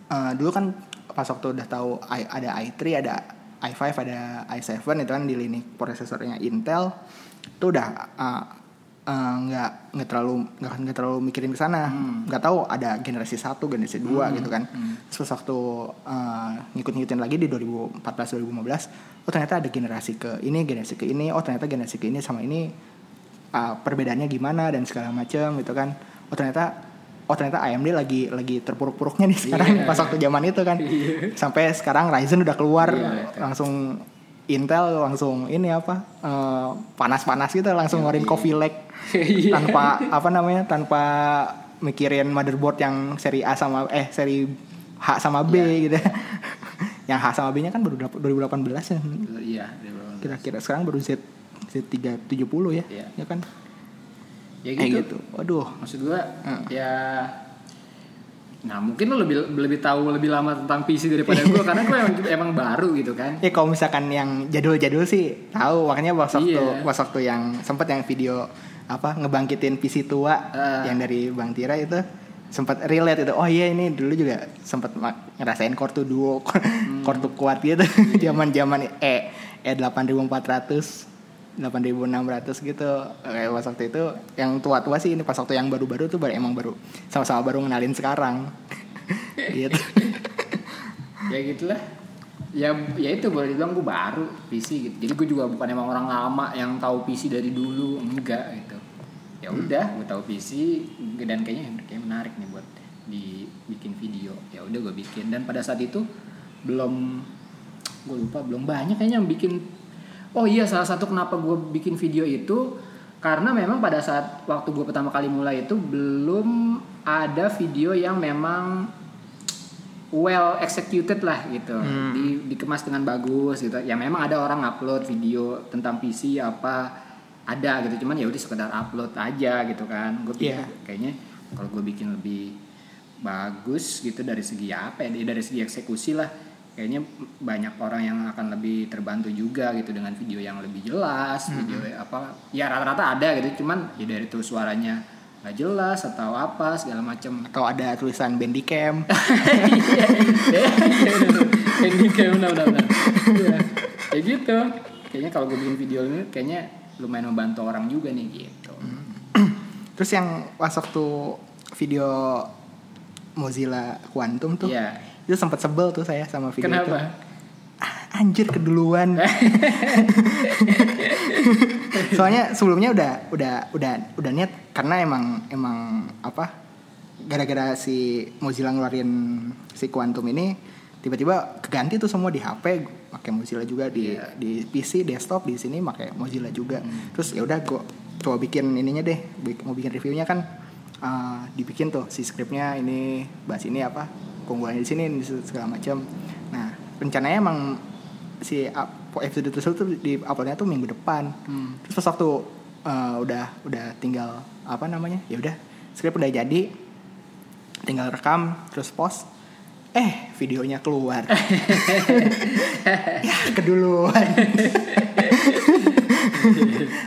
Speaker 1: eh, dulu kan pas waktu udah tahu i- ada i3 ada i5 ada i7 itu kan di lini prosesornya Intel itu udah eh, eh, nggak nggak terlalu nggak nggak terlalu mikirin ke sana.
Speaker 2: Hmm.
Speaker 1: nggak tahu ada generasi satu generasi dua gitu kan. Terus waktu eh, ngikut-ngikutin lagi di 2014 2015 oh ternyata ada generasi ke ini generasi ke ini oh ternyata generasi ke ini sama ini uh, perbedaannya gimana dan segala macam gitu kan. Oh ternyata oh ternyata AMD lagi lagi terpuruk-puruknya nih sekarang
Speaker 2: Iya.
Speaker 1: pas waktu zaman itu kan. Sampai sekarang Ryzen udah keluar
Speaker 2: Iya.
Speaker 1: langsung Intel langsung ini apa eh, panas-panas gitu langsung ngeluarin Coffee Lake.
Speaker 2: Iya.
Speaker 1: tanpa apa namanya tanpa mikirin motherboard yang seri A sama eh seri H sama B
Speaker 2: Iya.
Speaker 1: gitu. Yang H sama B nya kan baru dap- 2018 ya?
Speaker 2: Iya
Speaker 1: kira-kira sekarang baru Z Z370 ya?
Speaker 2: Iya.
Speaker 1: ya kan?
Speaker 2: Ya
Speaker 1: kayak
Speaker 2: gitu,
Speaker 1: gitu. Waduh.
Speaker 2: Maksud gua
Speaker 1: Hmm.
Speaker 2: ya nah mungkin lo lebih lebih tahu lebih lama tentang PC daripada gua karena gua emang, emang baru gitu kan.
Speaker 1: Ya kalau misalkan yang jadul-jadul sih tahu. Makanya pas waktu pas waktu yang sempet yang video apa ngebangkitin PC tua
Speaker 2: Ah.
Speaker 1: yang dari Bang Tira itu sempat relate itu. Oh iya ini dulu juga sempat ngerasain core tuh duo core tuh kuat gitu.
Speaker 2: Iya.
Speaker 1: zaman-zaman E E 8400 8600 gitu. Kayak pas waktu itu yang tua-tua sih ini pas waktu yang baru-baru tuh baru emang baru sama-sama baru ngenalin sekarang. Gitu.
Speaker 2: Ya gitulah. Ya ya itu boleh dibilang gue baru PC gitu. Jadi gue juga bukan emang orang lama yang tahu PC dari dulu enggak gitu. Ya udah gue tahu PC dan kayaknya kayak menarik nih buat dibikin video. Ya udah gue bikin. Dan pada saat itu belum gue lupa belum banyak kayaknya yang bikin oh iya salah satu kenapa gue bikin video itu karena memang pada saat waktu gue pertama kali mulai itu belum ada video yang memang well executed lah gitu. Di dikemas dengan bagus gitu. Ya memang ada orang upload video tentang PC apa ada gitu. Cuman ya udah sekedar upload aja gitu kan. Gue pikir
Speaker 1: Iya.
Speaker 2: kayaknya kalau gue bikin lebih bagus gitu dari segi apa ya? Dari segi eksekusi lah kayaknya banyak orang yang akan lebih terbantu juga gitu dengan video yang lebih jelas video apa ya rata-rata ada gitu cuman ya dari tuh suaranya nggak jelas atau apa segala macem.
Speaker 1: Atau ada tulisan Bandicam
Speaker 2: kayak benar. Iya. kayak gitu. Kayaknya kalau gue bikin video ini kayaknya lumayan membantu orang juga nih gitu.
Speaker 1: Terus yang pas waktu video Mozilla Quantum tuh?
Speaker 2: Iya.
Speaker 1: Itu sempat sebel tuh saya sama video itu.
Speaker 2: Kenapa?
Speaker 1: Ah, anjir keduluan. Soalnya sebelumnya udah udah udah udah niat karena emang emang apa gara-gara si Mozilla ngeluarin si Quantum ini tiba-tiba keganti tuh semua di HP pakai Mozilla juga di
Speaker 2: Iya.
Speaker 1: di PC desktop di sini pakai Mozilla juga. Terus ya udah gua coba bikin ininya deh mau bikin reviewnya kan uh, dibikin tuh si skripnya ini bahas ini apa keunggulannya di sini segala macam. Nah rencananya emang si episode tersebut tuh di uploadnya tuh minggu depan.
Speaker 2: Hmm.
Speaker 1: terus pas waktu uh, udah udah tinggal apa namanya ya udah skrip udah jadi tinggal rekam terus post eh videonya keluar. Ya keduluan.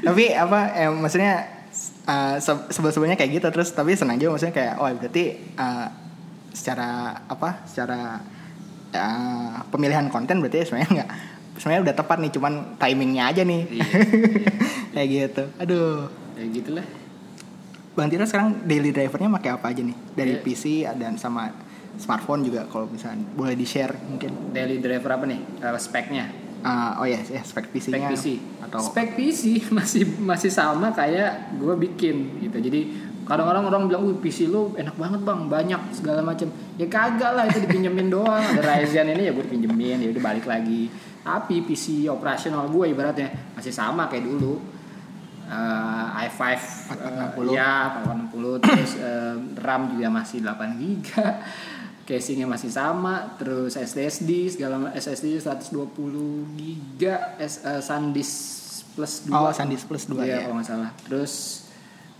Speaker 1: Tapi apa eh, maksudnya uh, se- kayak gitu terus tapi senang juga maksudnya kayak oh berarti uh, secara apa secara uh, pemilihan konten berarti sebenarnya nggak sebenarnya udah tepat nih cuman timingnya aja nih.
Speaker 2: Iya,
Speaker 1: kayak gitu. Aduh.
Speaker 2: Ya gitulah.
Speaker 1: Bang Tira sekarang daily drivernya pakai apa aja nih? Dari
Speaker 2: Iya.
Speaker 1: PC dan sama smartphone juga kalau misalnya boleh di share mungkin.
Speaker 2: Daily driver apa nih? Eh, speknya?
Speaker 1: Uh, oh ya ya spek
Speaker 2: spek
Speaker 1: PC-nya
Speaker 2: PC
Speaker 1: atau
Speaker 2: spek PC masih masih sama kayak gue bikin gitu. Jadi kadang-kadang orang bilang wih PC lu enak banget bang. Banyak segala macam ya kagak lah itu dipinjemin doang. Ada Ryzen ini ya gue pinjemin ya udah balik lagi. Tapi PC operasional gue ibaratnya masih sama kayak dulu. Eh, i5 eh,
Speaker 1: 460.
Speaker 2: ya 460 terus eh, RAM juga masih 8 GB casingnya masih sama. Terus SSD segala SSD 120 GB S, eh, SanDisk plus 2
Speaker 1: Oh, SanDisk plus 2,
Speaker 2: iya,
Speaker 1: ya.
Speaker 2: kalau nggak salah. Terus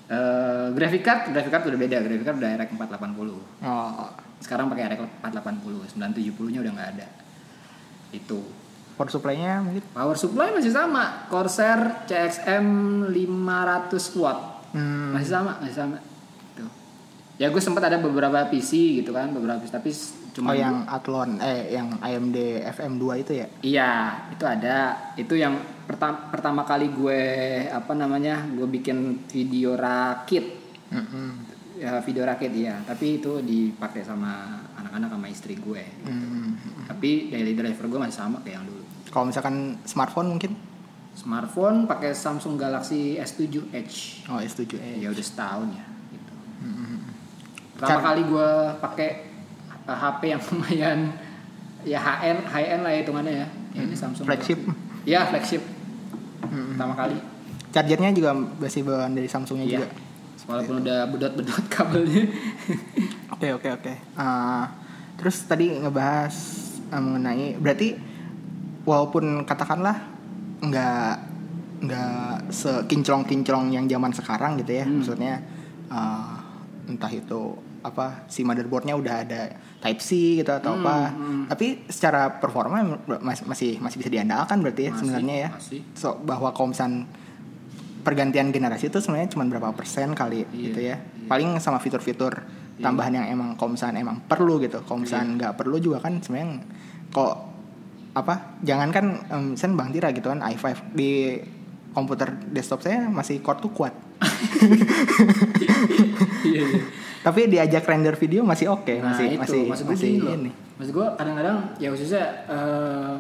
Speaker 2: eh graphic card graphic card udah beda. Graphic card udah RX 480
Speaker 1: oh,
Speaker 2: sekarang pakai RX 480 970 nya udah nggak ada. Itu.
Speaker 1: Power supply-nya mungkin?
Speaker 2: Power supply masih sama. Corsair CXM 500 watt.
Speaker 1: Hmm,
Speaker 2: masih sama masih sama. Tuh. Ya gue sempat ada beberapa PC gitu kan beberapa PC tapi cuma
Speaker 1: oh yang Athlon eh yang AMD FM2 itu ya?
Speaker 2: Iya itu ada. Itu yang pertama pertama kali gue apa namanya gue bikin video rakit.
Speaker 1: Mm-mm.
Speaker 2: ya video rakit iya. Tapi itu dipakai sama anak-anak sama istri gue.
Speaker 1: Hmm.
Speaker 2: tapi daily driver gue masih sama kayak yang dulu.
Speaker 1: Kalau misalkan smartphone mungkin?
Speaker 2: Smartphone pakai Samsung Galaxy S7 Edge.
Speaker 1: Oh S7 eh
Speaker 2: ya udah setahun ya gitu.
Speaker 1: Mm-mm.
Speaker 2: pertama
Speaker 1: Car-
Speaker 2: kali gue pakai uh, HP yang lumayan ya HN high end lah ya hitungannya ya, ya ini Samsung
Speaker 1: Flagship.
Speaker 2: Galaxy. ya flagship
Speaker 1: Mm-mm.
Speaker 2: pertama kali
Speaker 1: chargernya juga masih bawaan dari Samsungnya
Speaker 2: Iya.
Speaker 1: juga
Speaker 2: walaupun udah bedot-bedot kabelnya
Speaker 1: Oke oke oke. Eh, terus tadi ngebahas eh, mengenai berarti walaupun katakanlah nggak nggak sekinclong-kinclong yang zaman sekarang gitu ya,
Speaker 2: Hmm.
Speaker 1: maksudnya eh, entah itu apa si motherboardnya udah ada Type C gitu atau
Speaker 2: Hmm,
Speaker 1: apa,
Speaker 2: hmm.
Speaker 1: tapi secara performa mas- masih masih bisa diandalkan berarti ya
Speaker 2: Masih,
Speaker 1: sebenarnya ya.
Speaker 2: masih.
Speaker 1: So bahwa misalnya pergantian generasi itu sebenarnya cuma berapa persen kali
Speaker 2: Iya,
Speaker 1: gitu ya.
Speaker 2: iya.
Speaker 1: Paling sama fitur-fitur
Speaker 2: Iya.
Speaker 1: tambahan yang emang misalnya emang perlu gitu. Kalau misalnya nggak perlu juga kan sebenarnya kok apa? Jangan kan em, misalnya Bang Tira gitu kan i5 di komputer desktop saya masih core tuh kuat.
Speaker 2: iya iya
Speaker 1: Tapi diajak render video masih oke,
Speaker 2: Nah,
Speaker 1: masih
Speaker 2: itu,
Speaker 1: masih
Speaker 2: maksud
Speaker 1: masih
Speaker 2: gini loh.
Speaker 1: ini.
Speaker 2: Maksud gue kadang-kadang ya khususnya eh,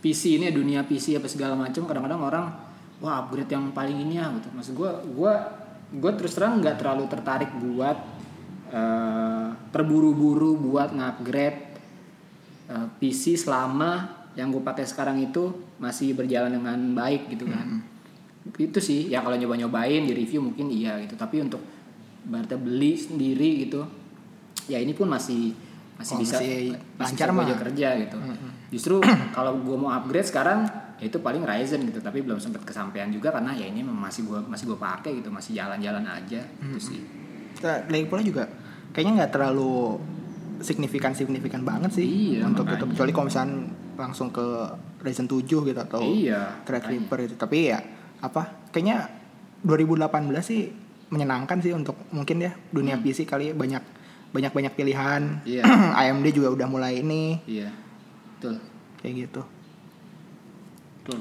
Speaker 2: PC ini dunia PC apa segala macam kadang-kadang orang wah upgrade yang paling ini ya gitu. Maksud gue gue gue terus terang nggak terlalu tertarik buat eh, terburu-buru buat ngupgrade eh, PC selama yang gue pakai sekarang itu masih berjalan dengan baik gitu kan. Itu sih ya kalau nyoba-nyobain di review mungkin iya gitu. Tapi untuk berarti beli sendiri gitu. Ya ini pun masih masih
Speaker 1: Oh,
Speaker 2: bisa
Speaker 1: masih
Speaker 2: masih
Speaker 1: lancar
Speaker 2: bisa ajak kerja gitu. Justru kalau gue mau upgrade sekarang ya itu paling Ryzen gitu. Tapi belum sempat kesampaian juga karena ya ini masih gue masih gue pakai gitu. Masih jalan-jalan aja gitu sih.
Speaker 1: Ter- lagi pula juga kayaknya nggak terlalu signifikan signifikan banget sih
Speaker 2: Iya,
Speaker 1: untuk
Speaker 2: makanya.
Speaker 1: itu kecuali kalau misalnya langsung ke Ryzen 7 gitu atau
Speaker 2: Iya,
Speaker 1: Threadripper itu. Tapi ya apa kayaknya 2018 sih menyenangkan sih untuk mungkin ya dunia PC kali ya, banyak banyak banyak pilihan
Speaker 2: Hmm. Iya.
Speaker 1: AMD juga udah mulai ini
Speaker 2: Iya. Betul.
Speaker 1: kayak gitu
Speaker 2: Betul.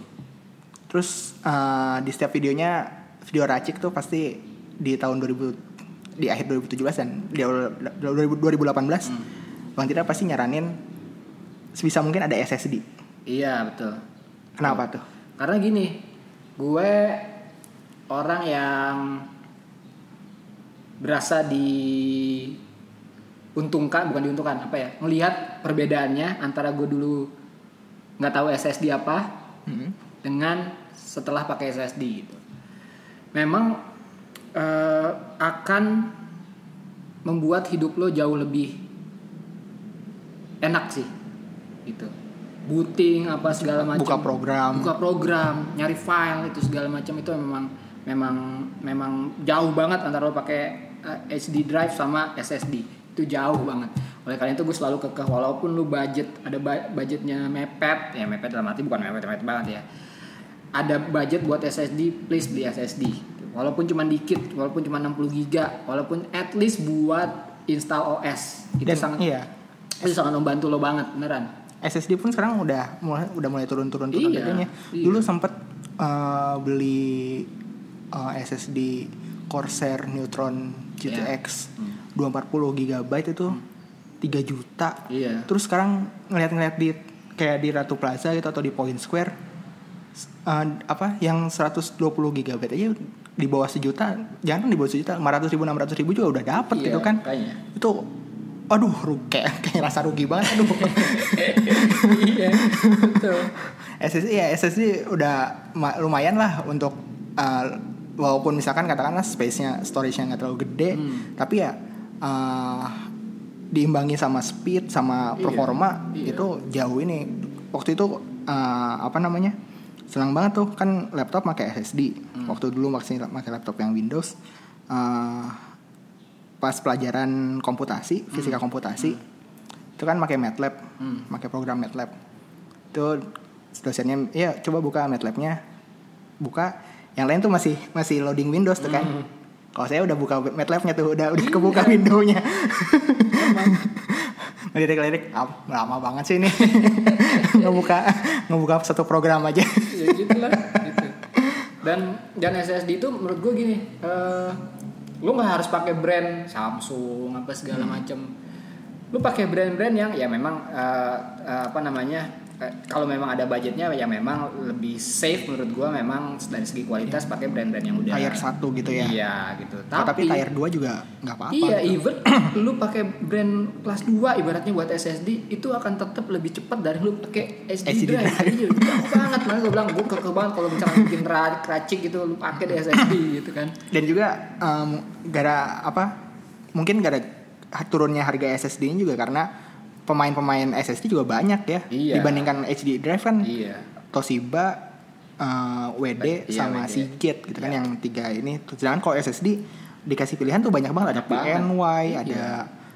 Speaker 1: terus eh, di setiap videonya video racik tuh pasti di tahun 2000 di akhir 2017 dan di awal 2000 2018
Speaker 2: Hmm.
Speaker 1: Bang Tira pasti nyaranin sebisa mungkin ada SSD
Speaker 2: Iya, betul.
Speaker 1: kenapa tuh
Speaker 2: Karena gini, gue orang yang berasa diuntungkan, bukan diuntungkan, apa ya? Melihat perbedaannya antara gue dulu nggak tahu SSD apa
Speaker 1: Hmm.
Speaker 2: dengan setelah pakai SSD gitu. Memang eh, akan membuat hidup lo jauh lebih enak sih, gitu. Booting apa segala macam.
Speaker 1: buka program
Speaker 2: buka program, nyari file itu segala macam itu memang memang memang jauh banget antara lo pakai HD drive sama SSD itu jauh banget. Oleh karena itu gue selalu kekeh walaupun lu budget ada budgetnya mepet ya mepet dalam arti bukan mepet mepet banget ya. Ada budget buat SSD, please beli SSD. Walaupun cuma dikit, walaupun cuma 60 giga, walaupun at least buat install OS. Itu
Speaker 1: dan
Speaker 2: sangat
Speaker 1: iya
Speaker 2: itu sangat membantu lo banget beneran.
Speaker 1: SSD pun sekarang udah mulai udah mulai turun-turun turun
Speaker 2: Iya,
Speaker 1: harganya.
Speaker 2: iya.
Speaker 1: Dulu sempet eh, beli eh, SSD Corsair Neutron GTX
Speaker 2: Hmm.
Speaker 1: 240 GB itu 3 juta.
Speaker 2: Iya.
Speaker 1: Terus sekarang ngeliat-ngeliat di kayak di Ratu Plaza gitu atau di Point Square eh, apa yang 120 GB aja di bawah sejuta, jangan di bawah sejuta, 500 ribu, 600 ribu juga udah dapet
Speaker 2: Iya,
Speaker 1: gitu kan.
Speaker 2: makanya.
Speaker 1: Itu aduh ru- kayak kayak rasa rugi banget aduh.
Speaker 2: iya, betul.
Speaker 1: SSD ya SSD udah ma- lumayan lah untuk uh, walaupun misalkan katakanlah space-nya storage-nya nggak terlalu gede
Speaker 2: Hmm.
Speaker 1: tapi ya uh, diimbangi sama speed sama
Speaker 2: Iya,
Speaker 1: performa
Speaker 2: iya.
Speaker 1: itu jauh ini waktu itu uh, apa namanya senang banget tuh kan laptop pakai SSD
Speaker 2: Hmm.
Speaker 1: waktu dulu masih pakai laptop yang Windows uh, pas pelajaran komputasi fisika komputasi itu kan pakai MATLAB
Speaker 2: Hmm.
Speaker 1: pakai program MATLAB itu dosennya ya coba buka MATLAB-nya buka yang lain tuh masih masih loading Windows tuh kan
Speaker 2: Hmm.
Speaker 1: kalau saya udah buka MATLAB-nya tuh udah udah kebuka window-nya ngelirik-lirik ah, lama banget sih ini ngebuka ngebuka satu program aja
Speaker 2: ya gitulah gitu. dan dan SSD itu menurut gue gini eh lu nggak harus pakai brand Samsung apa segala
Speaker 1: Hmm.
Speaker 2: macem lu pakai brand-brand yang ya memang eh, eh, apa namanya kalau memang ada budgetnya ya memang lebih safe menurut gue memang dari segi kualitas pakai brand-brand yang udah
Speaker 1: tier satu gitu ya
Speaker 2: iya gitu
Speaker 1: Oh, tapi, tier 2 juga nggak apa-apa
Speaker 2: Iya,
Speaker 1: gitu.
Speaker 2: even lu pakai brand kelas 2 ibaratnya buat SSD itu akan tetap lebih cepat dari lu pakai SD,
Speaker 1: SD
Speaker 2: drive.
Speaker 1: drive.
Speaker 2: Iya, banget. Makanya gue bilang gue kekeh banget kalau misalnya bikin ra- racik gitu lu pakai di SSD gitu kan.
Speaker 1: dan juga em, gara apa mungkin gara turunnya harga SSD ini juga karena pemain-pemain SSD juga banyak ya
Speaker 2: Iya.
Speaker 1: dibandingkan HD drive kan
Speaker 2: Iya.
Speaker 1: Toshiba eh, WD
Speaker 2: Iya,
Speaker 1: sama
Speaker 2: WD.
Speaker 1: Seagate gitu kan
Speaker 2: Iya.
Speaker 1: yang tiga ini sedangkan kalau SSD dikasih pilihan tuh banyak banget ada
Speaker 2: Banyak banget.
Speaker 1: PNY
Speaker 2: Iya.
Speaker 1: ada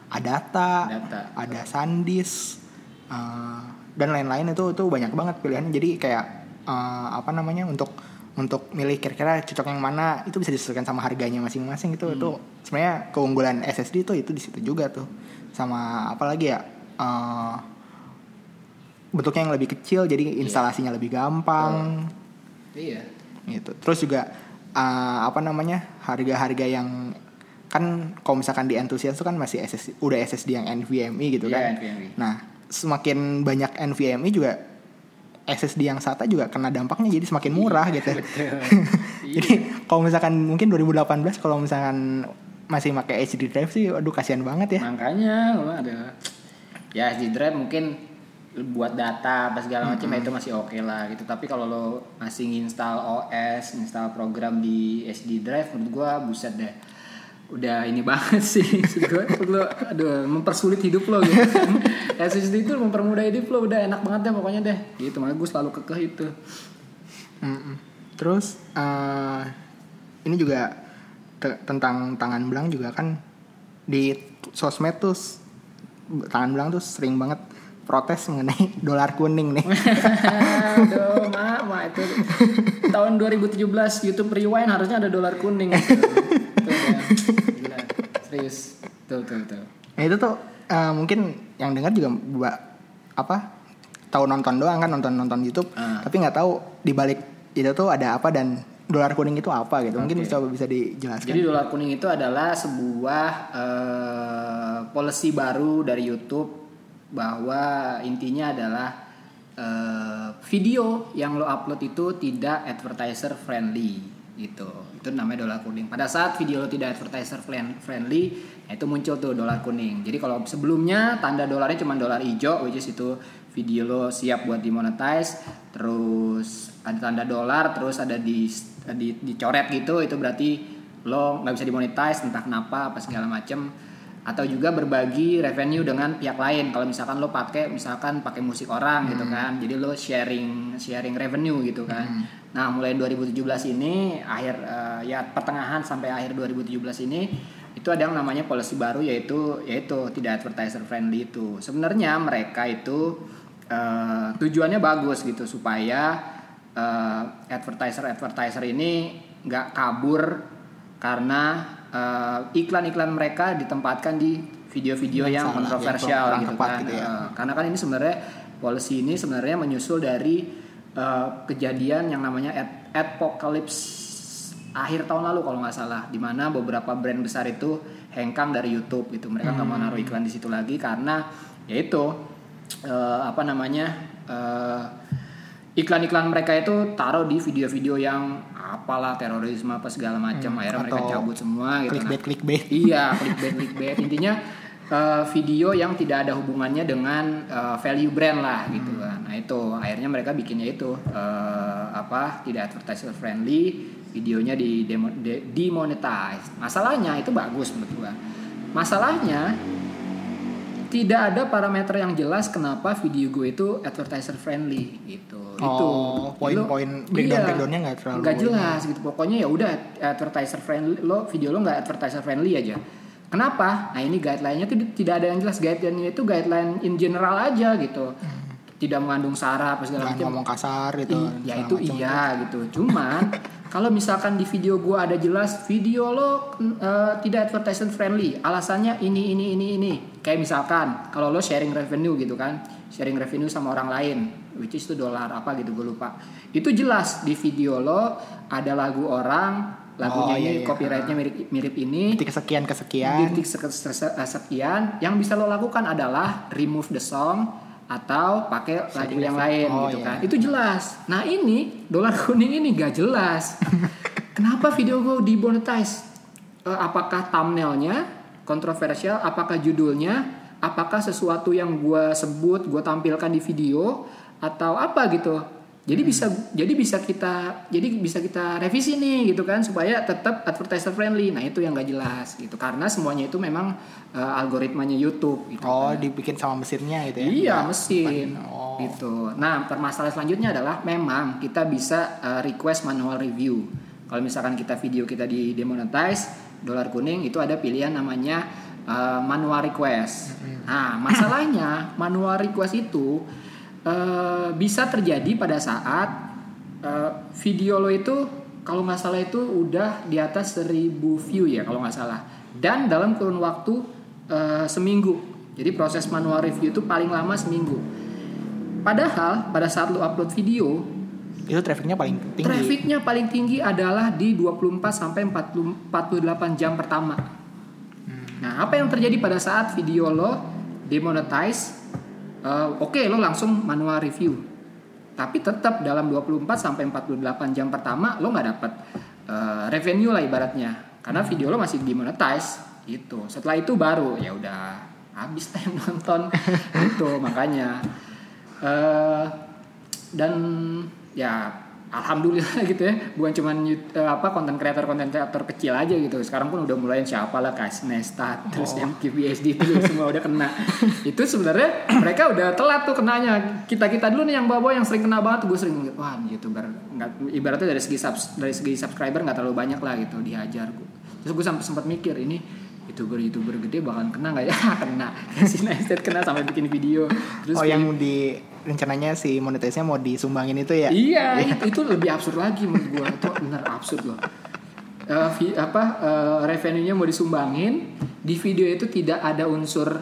Speaker 1: Adata
Speaker 2: Data.
Speaker 1: ada SanDisk eh, dan lain-lain itu itu banyak banget pilihannya jadi kayak eh, apa namanya untuk untuk milih kira-kira cocok yang mana itu bisa disesuaikan sama harganya masing-masing itu itu sebenarnya keunggulan SSD itu itu di situ juga tuh sama apalagi ya eh, bentuknya yang lebih kecil jadi instalasinya lebih gampang.
Speaker 2: Iya.
Speaker 1: gitu. Terus juga eh, apa namanya harga-harga yang kan kalau misalkan di entusias itu kan masih SSD udah SSD yang NVMe gitu
Speaker 2: Iya,
Speaker 1: kan.
Speaker 2: NVMe.
Speaker 1: nah semakin banyak NVMe juga SSD yang SATA juga kena dampaknya jadi semakin murah gitu. jadi kalau misalkan mungkin 2018 kalau misalkan masih pakai HD drive sih aduh kasihan banget ya.
Speaker 2: Makanya ada ya SD drive mungkin buat data apa segala macam ya itu masih oke lah gitu. Tapi kalau lo masih install OS, install program di SD drive menurut gua buset deh. Udah ini banget sih. Gua, lo aduh mempersulit hidup lo gitu. SSD itu mempermudah hidup lo udah enak banget deh pokoknya deh. Gitu makanya gue selalu kekeh itu.
Speaker 1: Mm-mm. Terus eh, ini juga te- tentang tangan belang juga kan di sosmed tuh tangan belang tuh sering banget protes mengenai dolar kuning nih.
Speaker 2: Aduh, mak, mak itu tahun 2017 YouTube Rewind harusnya ada dolar kuning. Gitu. Tuh, ya. Gila. Serius. Tuh, tuh, tuh.
Speaker 1: Nah itu tuh eh, mungkin yang dengar juga ba- apa tahu nonton doang kan nonton nonton YouTube,
Speaker 2: Ah.
Speaker 1: tapi nggak tahu di balik itu tuh ada apa dan dolar kuning itu apa gitu. Mungkin
Speaker 2: Oke.
Speaker 1: coba bisa dijelaskan.
Speaker 2: Jadi dolar kuning itu adalah sebuah eh, policy baru dari YouTube bahwa intinya adalah eh, video yang lo upload itu tidak advertiser friendly gitu. Itu namanya dolar kuning. Pada saat video lo tidak advertiser friend- friendly, ya itu muncul tuh dolar kuning. Jadi kalau sebelumnya tanda dolarnya cuma dolar hijau, which is itu video lo siap buat dimonetize, terus ada tanda dolar, terus ada di, di dicoret gitu, itu berarti lo nggak bisa dimonetize entah kenapa apa segala macem. Atau juga berbagi revenue dengan pihak lain. Kalau misalkan lo pakai misalkan pakai musik orang gitu kan. Jadi lo sharing sharing revenue gitu kan. Nah mulai 2017 ini akhir eh, ya pertengahan sampai akhir 2017 ini itu ada yang namanya policy baru yaitu yaitu tidak advertiser friendly itu. Sebenarnya mereka itu eh, tujuannya bagus gitu supaya eh, advertiser advertiser ini nggak kabur karena eh, iklan-iklan mereka ditempatkan di video-video
Speaker 1: Yang
Speaker 2: kontroversial
Speaker 1: yang
Speaker 2: gitu kan.
Speaker 1: gitu ya.
Speaker 2: Eh, karena kan ini sebenarnya policy ini sebenarnya menyusul dari eh, kejadian yang namanya ad- adpocalypse akhir tahun lalu kalau nggak salah, di mana beberapa brand besar itu hengkang dari YouTube gitu. Mereka nggak mau naruh iklan di situ lagi karena yaitu eh, apa namanya eh, iklan-iklan mereka itu taruh di video-video yang apalah terorisme apa segala macam akhirnya mereka cabut semua gitu Nah,
Speaker 1: Clickbait clickbait.
Speaker 2: iya clickbait clickbait. Intinya eh, video yang tidak ada hubungannya dengan eh, value brand lah gitu kan. Nah itu. Akhirnya mereka bikinnya itu eh, apa tidak advertiser friendly videonya di demo, de- demonetize. Masalahnya itu bagus menurut gua. Masalahnya tidak ada parameter yang jelas kenapa video gue itu advertiser friendly gitu. Itu.
Speaker 1: Oh, poin-poin
Speaker 2: Lo-
Speaker 1: breakdown-
Speaker 2: iya,
Speaker 1: breakdownnya nggak terlalu
Speaker 2: nggak jelas gitu. Pokoknya ya udah advertiser friendly lo video lo nggak advertiser friendly aja. Kenapa? Nah ini guideline-nya tuh tidak ada yang jelas. Guideline-nya itu guideline in general aja gitu. Tidak mengandung sara apa segala macam.
Speaker 1: ngomong kasar gitu.
Speaker 2: I- ya itu iya gitu. Cuman kalau misalkan di video gua ada jelas video lo eh, tidak advertisement friendly. Alasannya ini ini ini ini. Kayak misalkan kalau lo sharing revenue gitu kan sharing revenue sama orang lain which is itu dolar apa gitu gue lupa. Itu jelas di video lo ada lagu orang lagunya
Speaker 1: Oh, iya,
Speaker 2: ini
Speaker 1: iya.
Speaker 2: copyrightnya mirip mirip ini.
Speaker 1: Detik kesekian.
Speaker 2: Di
Speaker 1: kesekian.
Speaker 2: detik sek- sek- sekian. Yang bisa lo lakukan adalah remove the song atau pakai lagu yang lain
Speaker 1: Oh,
Speaker 2: gitu
Speaker 1: iya.
Speaker 2: kan. Itu jelas. Nah ini dolar kuning ini gak jelas. Kenapa video gue demonetize Eh, apakah thumbnailnya kontroversial? Apakah judulnya? Apakah sesuatu yang gue sebut gue tampilkan di video? Atau apa gitu jadi bisa jadi bisa kita jadi bisa kita revisi nih gitu kan supaya tetap advertiser friendly nah itu yang gak jelas gitu karena semuanya itu memang eh, algoritmanya YouTube gitu
Speaker 1: Oh,
Speaker 2: kan.
Speaker 1: dibikin sama mesinnya gitu ya.
Speaker 2: Iya mesin
Speaker 1: Oh.
Speaker 2: gitu. Nah permasalahan selanjutnya adalah memang kita bisa uh, request manual review. Kalau misalkan kita video kita di demonetize dolar kuning itu ada pilihan namanya uh, manual request. Nah masalahnya manual request itu uh, bisa terjadi pada saat uh, video lo itu kalau nggak salah itu udah di atas 1000 view ya kalau nggak salah dan dalam kurun waktu uh, seminggu. Jadi proses manual review itu paling lama seminggu. Padahal pada saat lu upload video,
Speaker 1: Itu trafficnya paling tinggi.
Speaker 2: trafficnya paling tinggi adalah di 24 sampai 40 48 jam pertama. Nah, apa yang terjadi pada saat video lo demonetize? Eh, Oke, lo langsung manual review. Tapi tetap dalam 24 sampai 48 jam pertama lo nggak dapat eh, revenue lah ibaratnya. Karena video lo masih demonetize gitu. Setelah itu baru ya udah habis time nonton itu makanya eh dan ya alhamdulillah gitu ya. Bukan cuman eh, apa konten kreator konten kreator kecil aja gitu. Sekarang pun udah mulai siapa lah Kas Nestat terus MKBSD itu semua udah kena. Itu sebenarnya mereka udah telat tuh kenanya. Kita kita dulu nih yang bawa yang sering kena banget gue sering wah youtuber nggak ibaratnya dari segi subs, dari segi subscriber nggak terlalu banyak lah gitu dihajar gue terus gue sampai sempat mikir ini youtuber-youtuber gede bakalan kena nggak ya kena si Neistat kena sampai bikin video terus
Speaker 1: oh yang di rencananya si monetisnya mau disumbangin itu ya
Speaker 2: Iya, itu, itu lebih absurd lagi menurut gua. Itu benar absurd loh. Eh, vi- apa eh, revenue-nya mau disumbangin, di video itu tidak ada unsur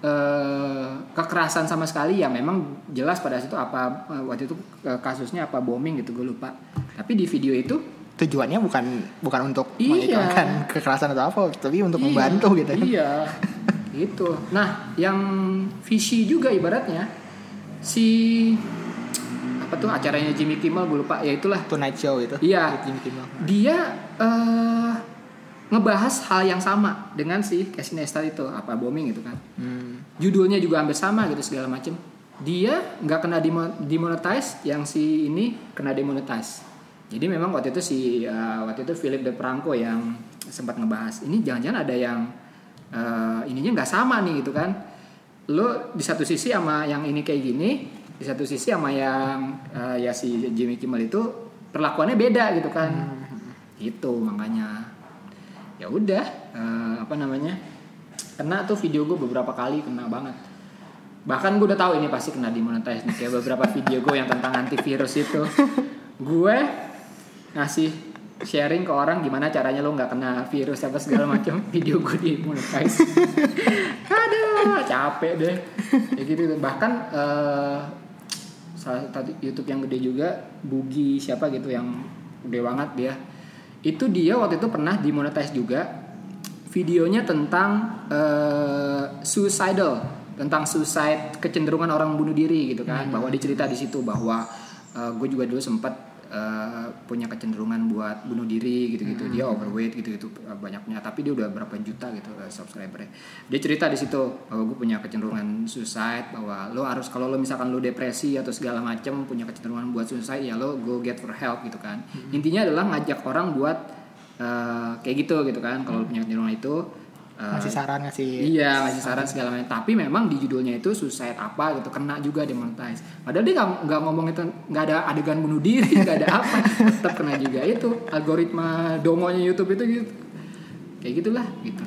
Speaker 2: eh, kekerasan sama sekali ya memang jelas pada situ apa waktu itu kasusnya apa bombing gitu gue lupa. Tapi di video itu
Speaker 1: tujuannya bukan bukan untuk
Speaker 2: Iya.
Speaker 1: mengiklankan kekerasan atau apa tapi untuk
Speaker 2: iya,
Speaker 1: membantu gitu kan
Speaker 2: Iya. gitu. Nah, yang visi juga ibaratnya si apa tuh acaranya Jimmy Kimmel gue lupa ya itulah
Speaker 1: Tonight Show itu
Speaker 2: Iya.
Speaker 1: Jimmy Kimmel.
Speaker 2: dia eh, ngebahas hal yang sama dengan si Casey Neistat itu apa bombing gitu kan
Speaker 1: Hmm.
Speaker 2: judulnya juga hampir sama gitu segala macem dia nggak kena demonetize yang si ini kena demonetize jadi memang waktu itu si eh, waktu itu Philip De Franco yang sempat ngebahas ini jangan-jangan ada yang eh, ininya nggak sama nih gitu kan. Lo di satu sisi sama yang ini kayak gini di satu sisi sama yang eh, ya si Jimmy Kimmel itu perlakuannya beda gitu kan. Itu makanya. Ya udah eh, apa namanya kena tuh video gue beberapa kali kena banget. Bahkan gue udah tahu ini pasti kena demonetize nih kayak beberapa video gue yang tentang antivirus itu. Gue ngasih sharing ke orang gimana caranya lo nggak kena virus apa segala macam. Video gue demonetize aduh capek deh. Ya gitu bahkan eh, salah satu YouTube yang gede juga Bugi siapa gitu yang gede banget dia. Itu dia waktu itu pernah demonetize juga videonya tentang eh, suicidal tentang suicide kecenderungan orang bunuh diri gitu kan. Bahwa dia cerita di situ bahwa gue juga dulu sempat eh, punya kecenderungan buat bunuh diri gitu-gitu. Dia overweight gitu-gitu eh, banyaknya. Tapi dia udah berapa juta gitu eh, subscribernya. Dia cerita di situ bahwa gue punya kecenderungan suicide bahwa lo harus kalau lo misalkan lo depresi atau segala macem punya kecenderungan buat suicide ya lo go get for help gitu kan. Intinya adalah ngajak orang buat eh, kayak gitu gitu kan kalau lo punya kecenderungan itu eh,
Speaker 1: ngasih saran ngasih
Speaker 2: Iya ngasih saran segala macam. Tapi memang di judulnya itu suicide apa gitu kena juga demonetize. Padahal dia nggak ngomong itu nggak ada adegan bunuh diri nggak ada apa tetap kena juga itu algoritma dongonya YouTube itu gitu. Kayak gitulah gitu.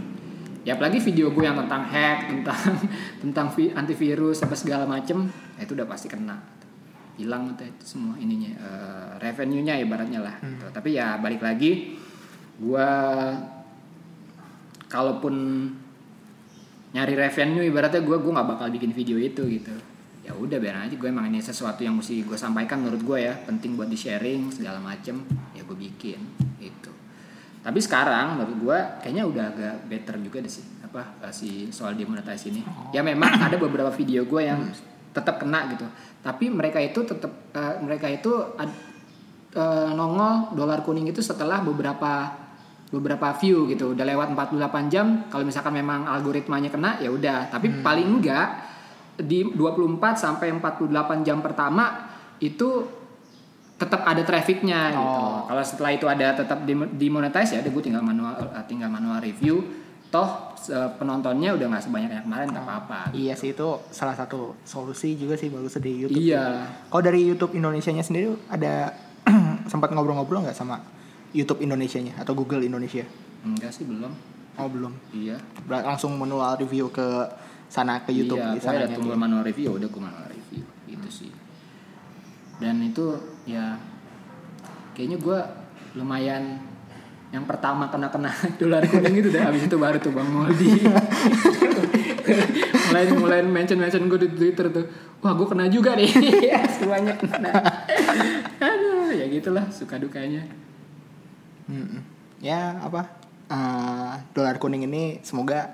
Speaker 2: Ya apalagi video gue yang tentang hack tentang tentang vi- antivirus apa segala macem ya itu udah pasti kena hilang tuh itu semua ininya eh, revenue-nya ibaratnya lah gitu. tapi ya balik lagi gua kalaupun nyari revenue ibaratnya gue gue nggak bakal bikin video itu gitu. Ya udah biar aja. Gue emang ini sesuatu yang mesti gue sampaikan menurut gue ya. Penting buat di sharing segala macem. Ya gue bikin itu tapi sekarang menurut gue kayaknya udah agak better juga deh sih apa eh, si soal demonetize ini. Ya memang ada beberapa video gue yang tetap kena gitu. Tapi mereka itu tetap eh, mereka itu ad- eh, nongol dolar kuning itu setelah beberapa beberapa view gitu. Udah lewat 48 jam kalau misalkan memang algoritmanya kena ya udah. Tapi paling enggak di 24 sampai 48 jam pertama itu tetap ada trafficnya gitu.
Speaker 1: Oh.
Speaker 2: kalau setelah itu ada tetap demonetize ya udah gue tinggal manual eh, tinggal manual review. Toh penontonnya udah nggak sebanyak yang kemarin nggak apa-apa
Speaker 1: Iya sih itu salah satu solusi juga sih bagus di YouTube.
Speaker 2: iya.
Speaker 1: Kalau dari YouTube Indonesianya sendiri ada sempat ngobrol-ngobrol nggak sama YouTube Indonesianya atau Google Indonesia?
Speaker 2: enggak sih belum.
Speaker 1: Oh belum.
Speaker 2: iya.
Speaker 1: Ber- Langsung manual review ke sana ke YouTube
Speaker 2: iya
Speaker 1: di sananya
Speaker 2: tombol
Speaker 1: dia.
Speaker 2: manual review udah gue manual review gitu sih. Dan itu ya kayaknya gue lumayan yang pertama kena kena dolar kuning itu udah habis itu baru tuh bang Moldi mulai mulai mention mention gue di Twitter tuh wah gue kena juga nih. Ya semuanya kena. Aduh ya gitulah suka dukanya
Speaker 1: Mm-mm. Ya apa? eh, dolar kuning ini semoga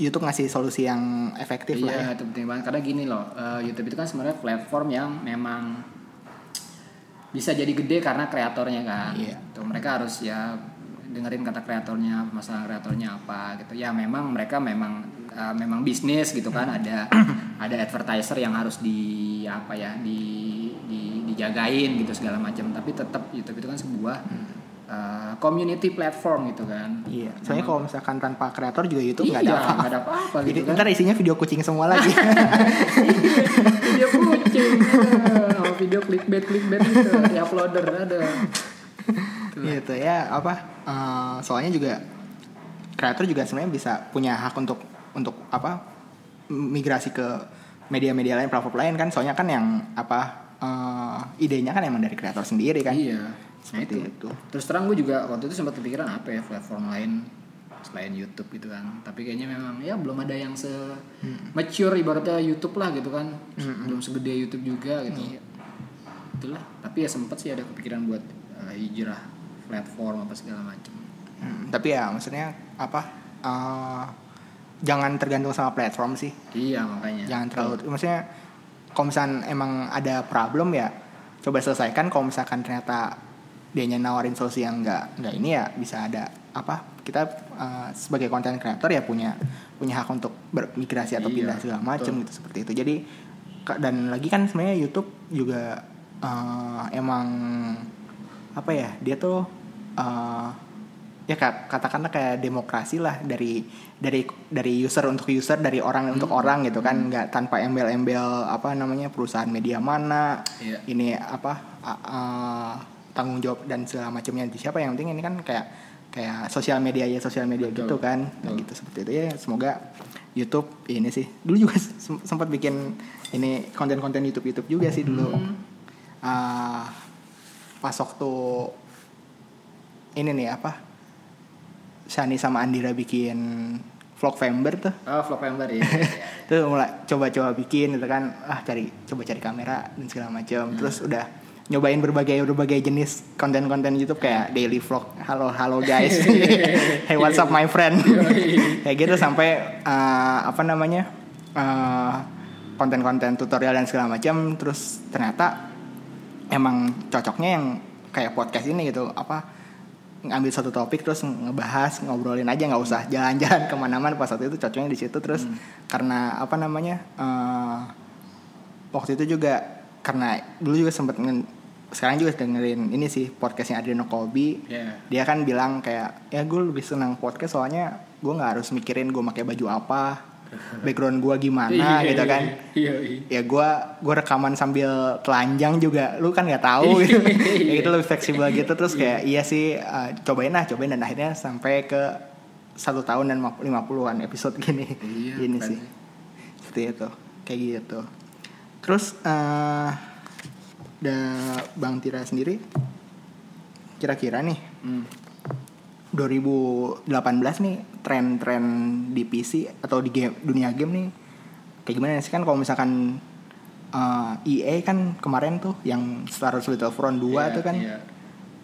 Speaker 1: YouTube ngasih solusi yang efektif lah ya.
Speaker 2: Iya, itu penting banget karena gini loh, eh, YouTube itu kan sebenarnya platform yang memang bisa jadi gede karena kreatornya kan.
Speaker 1: Iya.
Speaker 2: Tuh mereka harus ya dengerin kata kreatornya, masalah kreatornya apa gitu. Ya memang mereka memang eh, memang bisnis gitu kan, ada ada advertiser yang harus di apa ya, di, di dijagain gitu segala macam. Tapi tetap YouTube itu kan sebuah eh, community platform gitu kan.
Speaker 1: Iya. Soalnya kalau misalkan tanpa kreator juga YouTube nggak
Speaker 2: Iya,
Speaker 1: ada apa-apa.
Speaker 2: ada apa-apa gitu kan.
Speaker 1: ntar isinya video kucing semua lagi.
Speaker 2: video kucing ada sama video clickbait clickbait itu di uploader ada
Speaker 1: gitu ya apa? eh, soalnya juga kreator juga sebenarnya bisa punya hak untuk untuk apa migrasi ke media-media lain platform lain kan soalnya kan yang apa eh, idenya kan emang dari kreator sendiri kan
Speaker 2: Iya. Nah
Speaker 1: seperti
Speaker 2: itu.
Speaker 1: itu.
Speaker 2: Terus terang gue juga waktu itu sempat kepikiran apa ya platform lain selain YouTube gitu kan. Tapi kayaknya memang ya belum ada yang se mature ibaratnya YouTube lah gitu kan. Belum segede YouTube juga gitu. Ya. Itulah. Tapi ya sempat sih ada kepikiran buat eh, hijrah platform apa segala macam.
Speaker 1: Hmm, tapi ya maksudnya apa eh, jangan tergantung sama platform sih
Speaker 2: Iya makanya.
Speaker 1: jangan terlalu maksudnya kalau misalkan emang ada problem ya coba selesaikan kalau misalkan ternyata dia nawarin solusi yang enggak enggak ini ya bisa ada apa kita uh, sebagai konten kreator ya punya punya hak untuk bermigrasi atau
Speaker 2: Iya,
Speaker 1: pindah segala macam gitu seperti itu jadi dan lagi kan sebenarnya YouTube juga uh, emang apa ya dia tuh uh, ya ka- katakanlah kayak demokrasi lah dari dari dari user untuk user dari orang untuk
Speaker 2: Hmm.
Speaker 1: orang gitu kan nggak tanpa embel-embel apa namanya perusahaan media mana
Speaker 2: Iya.
Speaker 1: ini apa a- a- tanggung jawab dan segala macamnya. Di siapa yang penting ini kan kayak kayak sosial media ya sosial media
Speaker 2: Betul.
Speaker 1: gitu kan. Nah, gitu seperti itu. Ya semoga YouTube ini sih. Dulu juga sem- sempat bikin ini konten-konten YouTube YouTube juga sih dulu.
Speaker 2: Hmm.
Speaker 1: Ah, pas waktu ini nih apa? Shani sama Andira bikin vlog Vember tuh.
Speaker 2: Oh, Vlogvember ya. iya, iya.
Speaker 1: tuh mulai coba-coba bikin gitu kan. Ah cari coba cari kamera dan segala macam. Terus udah nyobain berbagai berbagai jenis konten-konten YouTube kayak daily vlog halo halo guys. Hey what's up my friend? Kayak gitu sampai eh, apa namanya eh, konten-konten tutorial dan segala macam. Terus ternyata emang cocoknya yang kayak podcast ini gitu. Apa ngambil satu topik terus ngebahas ngobrolin aja nggak usah jalan-jalan ke mana-mana. Pas waktu itu cocoknya di situ. Terus karena apa namanya eh, waktu itu juga karena dulu juga sempet ngen- sekarang juga dengerin ini sih podcastnya Adriano Colby.
Speaker 2: Iya.
Speaker 1: dia kan bilang kayak ya gue lebih senang podcast soalnya gue nggak harus mikirin gue pakai baju apa background gue gimana
Speaker 2: Iya,
Speaker 1: gitu kan.
Speaker 2: Iya, iya.
Speaker 1: ya gue gue rekaman sambil telanjang juga. Lu kan nggak tahu gitu. ya itu lebih fleksibel gitu. Terus kayak iya. Sih eh, cobain lah cobain. Dan akhirnya sampai ke satu tahun dan 50-an episode gini.
Speaker 2: Iya,
Speaker 1: sih.
Speaker 2: sih.
Speaker 1: seperti itu. Kayak gitu terus eh da bang Tira sendiri kira-kira nih
Speaker 2: Hmm.
Speaker 1: 2018 nih tren-tren di PC atau di game, dunia game nih kayak gimana sih kan kalau misalkan uh, EA kan kemarin tuh yang Star Wars Battlefront 2
Speaker 2: Iya,
Speaker 1: tuh kan
Speaker 2: iya.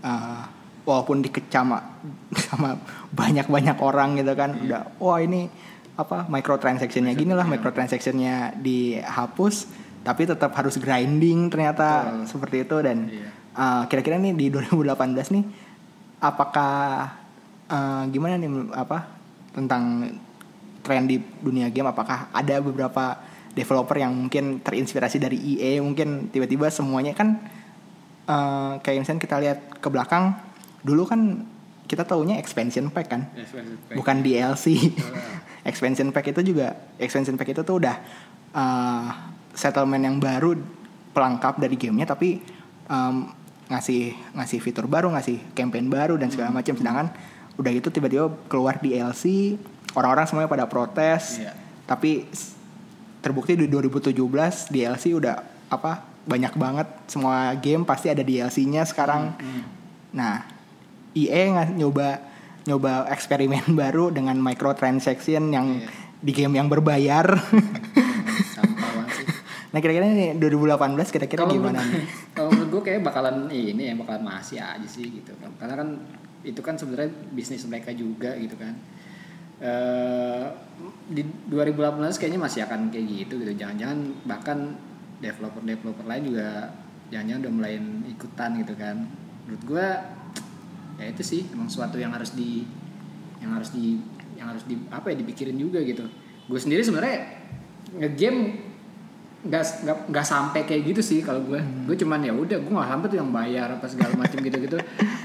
Speaker 1: uh, walaupun dikecam sama banyak-banyak orang gitu kan
Speaker 2: Iya.
Speaker 1: udah wah ini apa microtransactionnya gini lah
Speaker 2: Iya.
Speaker 1: microtransactionnya dihapus tapi tetap harus grinding ternyata
Speaker 2: Betul.
Speaker 1: seperti itu dan
Speaker 2: Iya.
Speaker 1: uh, kira-kira nih di 2018 nih apakah uh, gimana nih apa tentang tren di dunia game apakah ada beberapa developer yang mungkin terinspirasi dari EA mungkin tiba-tiba semuanya kan uh, kayak misalnya kita lihat ke belakang dulu kan kita taunya expansion pack kan
Speaker 2: yes, yes.
Speaker 1: bukan DLC expansion pack itu juga expansion pack itu tuh udah uh, settlement yang baru pelengkap dari gamenya tapi um, ngasih ngasih fitur baru ngasih campaign baru dan segala macam sedangkan udah gitu tiba-tiba keluar DLC orang-orang semuanya pada protes
Speaker 2: Iya.
Speaker 1: tapi terbukti di 2017 DLC udah apa banyak banget semua game pasti ada DLC-nya sekarang
Speaker 2: Hmm.
Speaker 1: Nah, EA nggak nyoba nyoba eksperimen baru dengan microtransaction yang
Speaker 2: Iya.
Speaker 1: di game yang berbayar. Nah, kira-kira nih 2018 kira-kira gimana
Speaker 2: menurut-
Speaker 1: nih?
Speaker 2: Kalau menurut gue kayak bakalan ini ya bakalan masih aja sih gitu. Karena kan itu kan sebenarnya bisnis mereka juga gitu kan. Eh di 2018 kayaknya masih akan kayak gitu gitu. Jangan-jangan bahkan developer-developer lain juga jangan-jangan udah mulai ikutan gitu kan. Menurut gue ya itu sih emang suatu yang harus di yang harus di yang harus di apa ya dipikirin juga gitu. Gue sendiri sebenarnya ngegame nggak nggak nggak sampai kayak gitu sih kalau gue gue cuman ya udah gue nggak sampai tuh yang bayar apa segala macam gitu gitu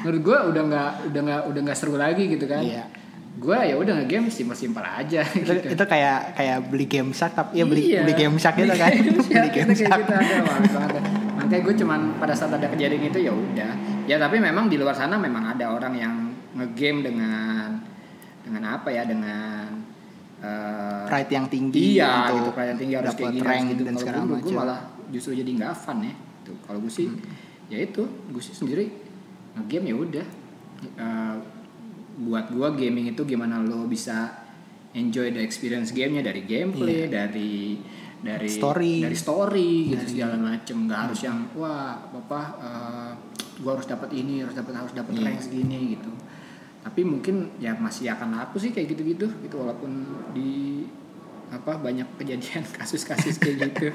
Speaker 2: menurut gue udah nggak udah nggak udah nggak seru lagi gitu kan
Speaker 1: Iya.
Speaker 2: gue ya udah ngegame simpel simpel aja
Speaker 1: itu,
Speaker 2: gitu
Speaker 1: itu kayak kayak beli game shark tapi ya beli
Speaker 2: Iya.
Speaker 1: beli game shark gitu kan.
Speaker 2: Beli game
Speaker 1: game shark.
Speaker 2: gitu makanya gue cuman pada saat ada kejadian itu ya udah ya tapi memang di luar sana memang ada orang yang ngegame dengan dengan apa ya dengan eh,
Speaker 1: Pride yang tinggi
Speaker 2: iya gitu pride yang tinggi harus kayak gini
Speaker 1: rank
Speaker 2: gitu
Speaker 1: dan
Speaker 2: kalau
Speaker 1: segala
Speaker 2: gue, gue
Speaker 1: macam.
Speaker 2: malah justru jadi nggak fun ya tuh kalau gue sih ya itu gue sih sendiri game ya udah Eh, buat gue gaming itu gimana lo bisa enjoy the experience gamenya dari gameplay dari dari
Speaker 1: Iya. Story.
Speaker 2: dari story gitu segala macem nggak harus yang wah apa gue harus dapat ini harus dapat harus dapat
Speaker 1: Iya.
Speaker 2: rank segini gitu tapi mungkin ya masih akan laku sih kayak gitu-gitu gitu walaupun di apa banyak kejadian kasus-kasus kayak gitu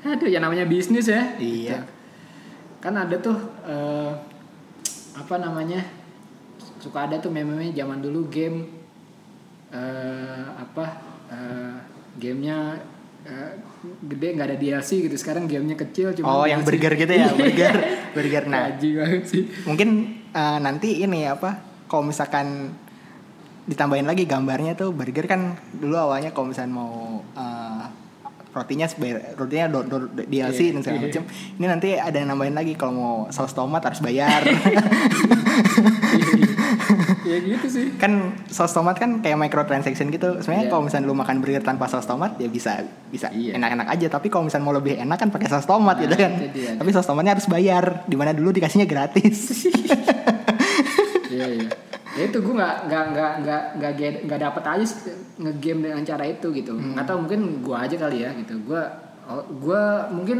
Speaker 2: aduh ya namanya bisnis ya
Speaker 1: Iya.
Speaker 2: Gitu. kan ada tuh eh, apa namanya suka ada tuh meme-meme zaman dulu game eh apa eh, gamenya eh, gede nggak ada DLC gitu sekarang gamenya kecil cuma
Speaker 1: Oh, yang burger gitu ya, burger, burger. Nah,
Speaker 2: Gaji banget sih
Speaker 1: mungkin eh, nanti ini apa? Kalau misalkan ditambahin lagi gambarnya tuh burger kan dulu awalnya kalau misalkan mau eh, rotinya rotinya do, do- DLC
Speaker 2: Iya,
Speaker 1: dan segala
Speaker 2: iya.
Speaker 1: macam. Ini nanti ada yang nambahin lagi kalau mau saus tomat harus bayar.
Speaker 2: ya gitu sih
Speaker 1: kan saus tomat kan kayak microtransaction gitu. Sebenarnya
Speaker 2: Iya.
Speaker 1: kalau misalnya lu makan burger tanpa saus tomat ya bisa bisa
Speaker 2: Iya.
Speaker 1: enak-enak aja. Tapi kalau misalnya mau lebih enak kan pakai saus tomat
Speaker 2: Nah,
Speaker 1: gitu kan. Tapi saus tomatnya harus bayar. Di mana dulu dikasihnya gratis.
Speaker 2: Iya iya. Ya itu gue nggak nggak nggak nggak nggak nggak dapet aja ngegame dengan cara itu gitu. Nggak tahu mungkin gue aja kali ya gitu. Gue gue mungkin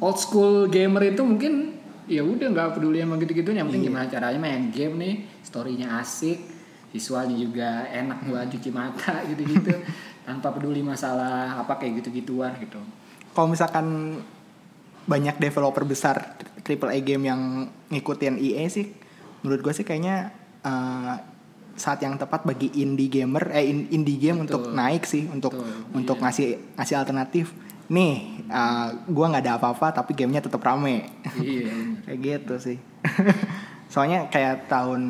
Speaker 2: old school gamer itu mungkin ya udah nggak peduli sama gitu-gitu yang penting gimana caranya main game nih storynya asik visualnya juga enak buat cuci mata gitu-gitu tanpa peduli masalah apa kayak gitu-gituan gitu
Speaker 1: kalau misalkan banyak developer besar triple A game yang ngikutin EA sih menurut gue sih kayaknya eh, saat yang tepat bagi indie gamer eh in- indie game
Speaker 2: Betul.
Speaker 1: untuk naik sih untuk
Speaker 2: Betul,
Speaker 1: untuk
Speaker 2: iya.
Speaker 1: ngasih ngasih alternatif. Nih eh, gua nggak ada apa-apa tapi gamenya tetap rame.
Speaker 2: Iya
Speaker 1: kayak gitu sih. Soalnya kayak tahun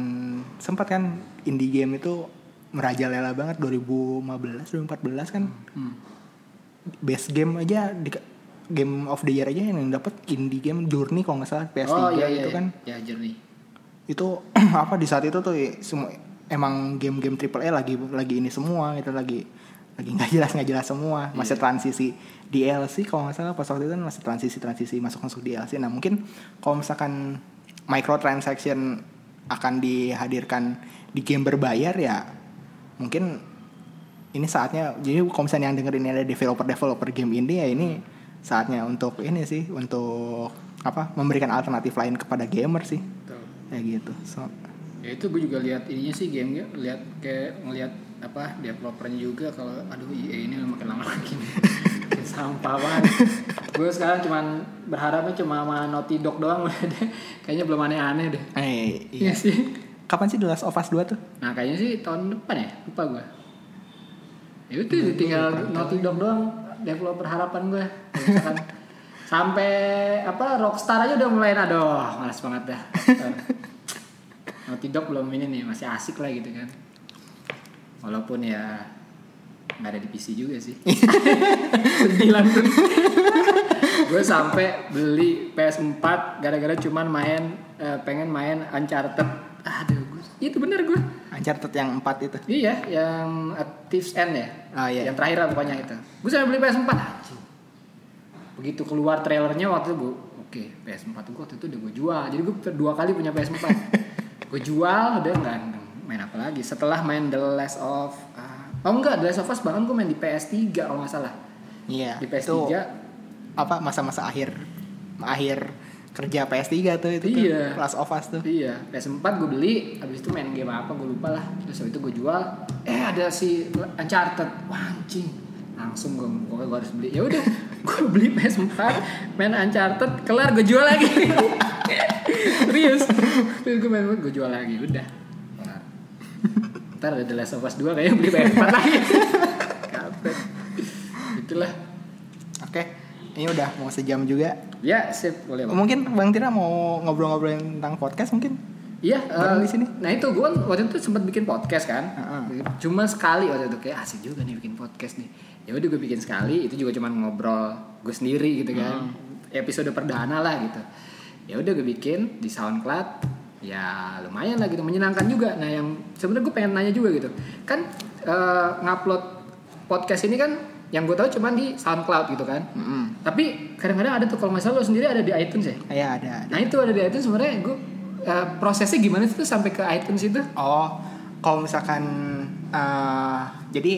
Speaker 1: sempat kan indie game itu merajalela banget 2015 2014 kan.
Speaker 2: Hmm.
Speaker 1: best game aja di game of the year aja yang dapat indie game Journey kalau nggak salah PS3
Speaker 2: oh iya iya
Speaker 1: itu kan
Speaker 2: ya journey
Speaker 1: itu apa di saat itu tuh semua emang game-game triple A lagi lagi ini semua gitu lagi lagi nggak jelas nggak jelas semua masih
Speaker 2: Iya.
Speaker 1: transisi DLC kalau nggak salah pas waktu itu kan masih transisi transisi masuk masuk DLC nah mungkin kalau misalkan microtransaction akan dihadirkan di game berbayar ya mungkin ini saatnya jadi kalau misalnya yang denger ini ada developer developer game indie ya ini saatnya untuk ini sih untuk apa memberikan alternatif lain kepada gamer sih. Kayak gitu so.
Speaker 2: Ya itu gue juga lihat ininya sih gamenya lihat kayak ngelihat apa developernya juga kalau aduh EA ini makin lama makin makin sampah banget. Gue sekarang cuman berharapnya cuma sama Naughty Dog doang. Kayaknya belum aneh-aneh deh.
Speaker 1: Eh
Speaker 2: iya.
Speaker 1: Iya
Speaker 2: sih.
Speaker 1: Kapan sih The Last of Us 2 tuh?
Speaker 2: Nah kayaknya sih tahun depan ya lupa gue ya itu tinggal Naughty Dog doang developer harapan gue misalkan sampai apa Rockstar aja udah mulai aduh malas banget dah. Naughty Dog belum ini nih masih asik lah gitu kan. Walaupun ya nggak ada di PC juga sih. Sedih langsung. Gue sampai beli PS4 gara-gara cuman main eh, pengen main Uncharted. Aduh gue itu bener gue
Speaker 1: Uncharted yang 4 itu?
Speaker 2: Iya yang uh, Thieves End ya?
Speaker 1: Oh, iya.
Speaker 2: yang terakhir lah pokoknya itu. Gue sampai beli PS4 anjing. Begitu keluar trailernya waktu itu gue oke PS4 gue waktu itu udah gue jual. Jadi gue dua kali punya PS4 gue jual udah nggak main apa lagi. Setelah main The Last of uh, oh enggak The Last of Us bahkan gue main di PS3 kalau nggak salah.
Speaker 1: Iya
Speaker 2: di PS3
Speaker 1: itu apa masa-masa akhir akhir kerja PS3 tuh itu tuh,
Speaker 2: Iya.
Speaker 1: Last of Us tuh.
Speaker 2: Iya, PS4 gue beli, habis itu main game apa gue lupa lah. Terus habis itu gue jual, eh ada si Uncharted, wah anjing. Langsung gue, pokoknya gue harus beli. Ya udah, gue beli PS4, main Uncharted, kelar gue jual lagi. Serius. Terus gue main gue jual lagi, udah. Kelar. Ntar ada The Last of Us 2 kayaknya beli PS4 lagi. Kampret. Itulah.
Speaker 1: oke ini udah mau sejam juga
Speaker 2: Ya, sip, boleh Bang.
Speaker 1: mungkin Bang Tira mau ngobrol-ngobrolin tentang podcast mungkin
Speaker 2: Iya,
Speaker 1: Bareng
Speaker 2: eh,
Speaker 1: di sini.
Speaker 2: Nah itu gue waktu itu sempat bikin podcast kan.
Speaker 1: Heeh.
Speaker 2: Cuma sekali waktu itu kayak asik juga nih bikin podcast nih. Ya udah gue bikin sekali, itu juga cuma ngobrol gue sendiri gitu kan. Episode perdana lah gitu. Ya udah gue bikin di SoundCloud. ya lumayan lah gitu menyenangkan juga nah yang sebenarnya gue pengen nanya juga gitu kan eh, ngupload podcast ini kan yang gue tahu cuma di SoundCloud gitu kan
Speaker 1: Mm-mm.
Speaker 2: tapi kadang-kadang ada tuh kalau masalah lo sendiri ada di iTunes ya
Speaker 1: Iya ada, ada.
Speaker 2: nah itu ada di iTunes sebenarnya gue eh, prosesnya gimana sih tuh sampai ke iTunes itu
Speaker 1: Oh, kalau misalkan eh, jadi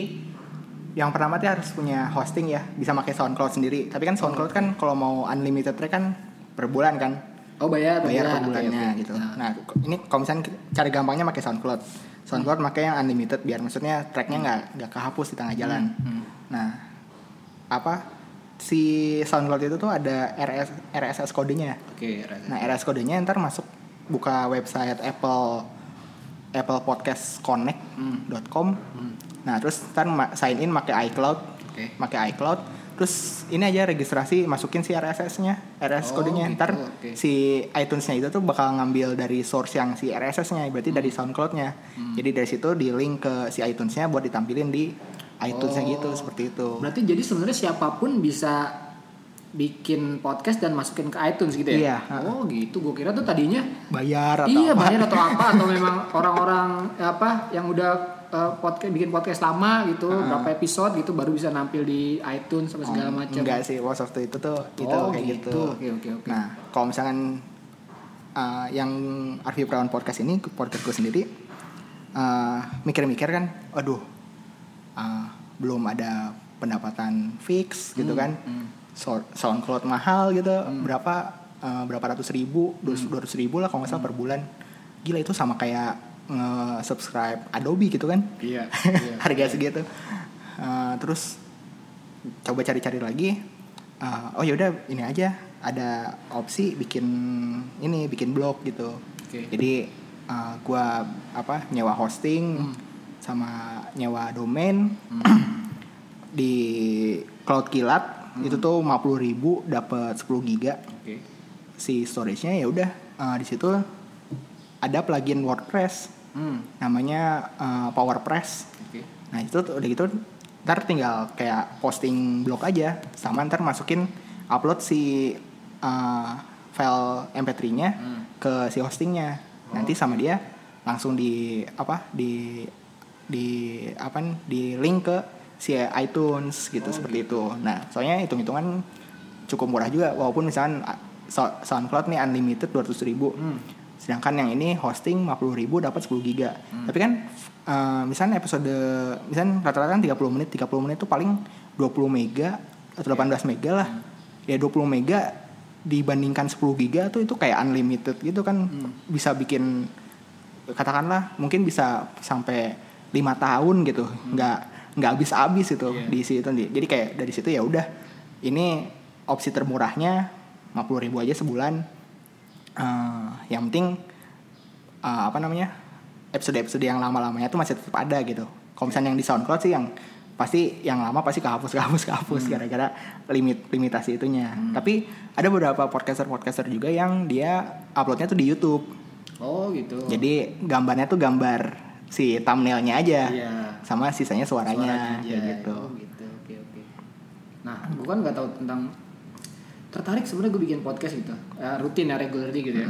Speaker 1: yang pertama tuh harus punya hosting ya, bisa pakai SoundCloud sendiri. Tapi kan SoundCloud kan kalau mau unlimited track kan per bulan kan,
Speaker 2: oh bayar
Speaker 1: bayar per bulannya
Speaker 2: oke.
Speaker 1: gitu.
Speaker 2: Nah,
Speaker 1: Nah, ini kalau misalnya cara gampangnya pakai SoundCloud. SoundCloud pakai yang unlimited biar maksudnya tracknya nggak nggak kehapus di tengah jalan.
Speaker 2: hmm.
Speaker 1: Nah, apa si SoundCloud itu tuh ada RS, RSS kodenya.
Speaker 2: oke rasa.
Speaker 1: Nah, RSS kodenya ntar masuk buka website Apple Apple Podcast Connect.com.
Speaker 2: Hmm.
Speaker 1: Nah, terus ma- sign in pakai iCloud,
Speaker 2: oke
Speaker 1: pakai iCloud. Terus ini aja registrasi masukin si RSS-nya, RSS
Speaker 2: Oh,
Speaker 1: kodenya.
Speaker 2: gitu,
Speaker 1: Ntar
Speaker 2: oke.
Speaker 1: si iTunes-nya itu tuh bakal ngambil dari source yang si RSS-nya, berarti dari SoundCloud-nya.
Speaker 2: Hmm.
Speaker 1: Jadi dari situ di link ke si iTunes-nya buat ditampilin di iTunes-nya
Speaker 2: Oh.
Speaker 1: gitu, seperti itu.
Speaker 2: berarti jadi sebenarnya siapa pun bisa bikin podcast dan masukin ke iTunes gitu ya
Speaker 1: Iya,
Speaker 2: oh gitu gue kira tuh tadinya
Speaker 1: Bayar atau
Speaker 2: iya
Speaker 1: apa?
Speaker 2: bayar atau apa atau memang orang-orang apa yang udah eh, podcast bikin podcast lama gitu berapa episode gitu baru bisa nampil di iTunes sama segala
Speaker 1: Oh,
Speaker 2: macam
Speaker 1: Enggak sih, of the itu tuh itu
Speaker 2: Oh,
Speaker 1: kayak
Speaker 2: gitu.
Speaker 1: gitu.
Speaker 2: Oke, oke, oke.
Speaker 1: Nah, kalau misalkan uh, yang Arfi Prawan podcast ini podcast gue sendiri uh, mikir-mikir kan, aduh, uh, belum ada pendapatan fix gitu kan, So- SoundCloud mahal gitu, berapa uh, berapa ratus ribu, dua ratus ribu lah kalau nggak salah per bulan. Gila itu sama kayak nge-subscribe Adobe gitu kan?
Speaker 2: Iya
Speaker 1: harga segitu. Uh, terus coba cari-cari lagi. Uh, oh yaudah ini aja. Ada opsi bikin ini bikin blog gitu.
Speaker 2: Oke.
Speaker 1: jadi uh, gua apa nyewa hosting sama nyewa domain. Di cloud kilat itu tuh 50.000 ribu dapat 10 giga.
Speaker 2: Oke.
Speaker 1: Si storage-nya ya udah uh, di situ ada plugin WordPress
Speaker 2: hmm
Speaker 1: namanya uh, PowerPress
Speaker 2: oke
Speaker 1: Nah itu udah gitu ntar tinggal kayak posting blog aja sama ntar masukin upload si uh, file MP3-nya
Speaker 2: Hmm.
Speaker 1: ke si hostingnya. Nanti sama dia langsung di apa di di apa nih, di link ke si iTunes gitu
Speaker 2: Oh,
Speaker 1: seperti itu. Nah soalnya hitung-hitungan cukup murah juga walaupun misalkan uh, So- SoundCloud nih unlimited 200 ribu
Speaker 2: Hmm.
Speaker 1: Sedangkan yang ini hosting 50.000 ribu dapat 10 giga. Tapi kan uh, misalnya episode misalnya rata-rata kan 30 menit 30 menit itu paling 20 mega atau 18 mega lah. Ya 20 mega dibandingkan 10 giga tuh itu kayak unlimited gitu kan. Bisa bikin katakanlah mungkin bisa sampai lima tahun gitu. Nggak nggak habis-habis itu
Speaker 2: Iya.
Speaker 1: di situ jadi kayak dari situ ya udah ini opsi termurahnya 50.000 ribu aja sebulan Eh, yang penting eh, apa namanya episode-episode yang lama-lamanya tuh masih tetap ada gitu kalau misalnya yang di SoundCloud sih yang pasti yang lama pasti kehapus kehapus kehapus gara-gara limit limitasi itunya tapi ada beberapa podcaster podcaster juga yang dia uploadnya tuh di YouTube
Speaker 2: oh gitu
Speaker 1: jadi gambarnya tuh gambar si thumbnailnya aja
Speaker 2: Iya.
Speaker 1: sama sisanya suaranya,
Speaker 2: Suaranya aja.
Speaker 1: kayak gitu
Speaker 2: Oh, gitu. Oke, oke. Nah, gue kan nggak tahu tentang tertarik sebenarnya gue bikin podcast gitu. Eh, rutin ya regularly gitu ya.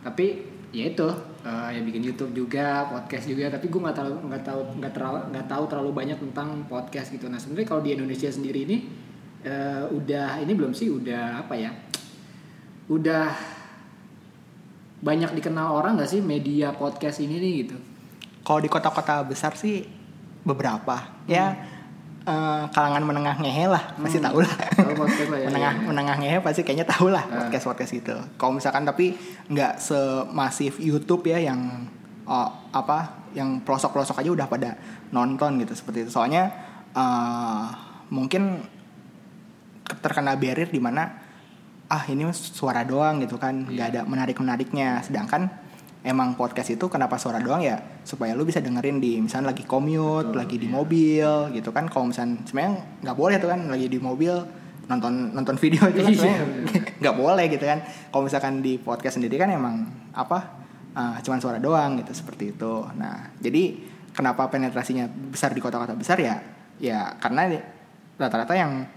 Speaker 2: Tapi ya itu eh, ya bikin YouTube juga, podcast juga, tapi gue nggak tahu nggak tahu nggak terlalu nggak tahu terlalu banyak tentang podcast gitu. Nah, sebenarnya kalau di Indonesia sendiri ini eh, udah ini belum sih udah apa ya? Udah banyak dikenal orang nggak sih media podcast ini nih gitu?
Speaker 1: kalau di kota-kota besar sih beberapa ya eh, kalangan menengah ngehe lah pasti
Speaker 2: Hmm.
Speaker 1: tahu lah
Speaker 2: Tahu lah ya,
Speaker 1: menengah
Speaker 2: iya.
Speaker 1: menengah ngehe pasti kayaknya tahu lah
Speaker 2: Ah.
Speaker 1: podcast podcast gitu kalau misalkan tapi nggak semasif YouTube ya yang oh, apa yang pelosok pelosok aja udah pada nonton gitu seperti itu soalnya eh, mungkin terkena barrier di mana ah ini suara doang gitu kan nggak ada menarik menariknya sedangkan emang podcast itu kenapa suara doang ya? Supaya lu bisa dengerin di misalnya lagi commute
Speaker 2: Betul,
Speaker 1: lagi di
Speaker 2: iya.
Speaker 1: mobil gitu kan. Kalau misalnya sebenarnya nggak boleh tuh kan lagi di mobil nonton nonton video itu kan
Speaker 2: Iya,
Speaker 1: sebenarnya nggak boleh gitu kan. Kalau misalkan di podcast sendiri kan emang apa uh, cuman suara doang gitu seperti itu. Nah jadi kenapa penetrasinya besar di kota-kota besar ya ya karena rata-rata yang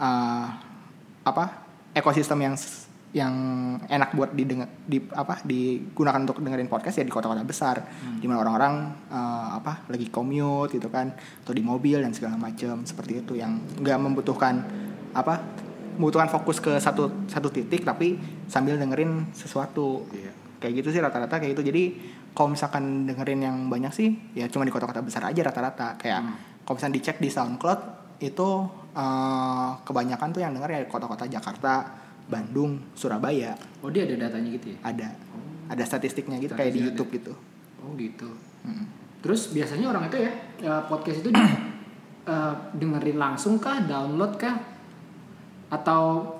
Speaker 1: uh, apa ekosistem yang yang enak buat didengar di apa digunakan untuk dengerin podcast ya di kota-kota besar
Speaker 2: Hmm.
Speaker 1: di mana orang-orang eh, apa lagi commute gitu kan atau di mobil dan segala macam seperti itu yang nggak membutuhkan apa membutuhkan fokus ke satu satu titik tapi sambil dengerin sesuatu
Speaker 2: Iya.
Speaker 1: kayak gitu sih rata-rata kayak gitu jadi kalau misalkan dengerin yang banyak sih ya cuma di kota-kota besar aja rata-rata kayak
Speaker 2: Hmm.
Speaker 1: kalau misalnya dicek di SoundCloud itu eh, kebanyakan tuh yang denger ya kota-kota Jakarta Bandung Surabaya
Speaker 2: Oh dia ada datanya gitu ya?
Speaker 1: ada ada statistiknya gitu kayak di
Speaker 2: Statistiknya
Speaker 1: YouTube gitu
Speaker 2: Oh gitu.
Speaker 1: Mm.
Speaker 2: Terus biasanya orang itu ya eh, podcast itu eh, dengerin langsung kah, download kah, atau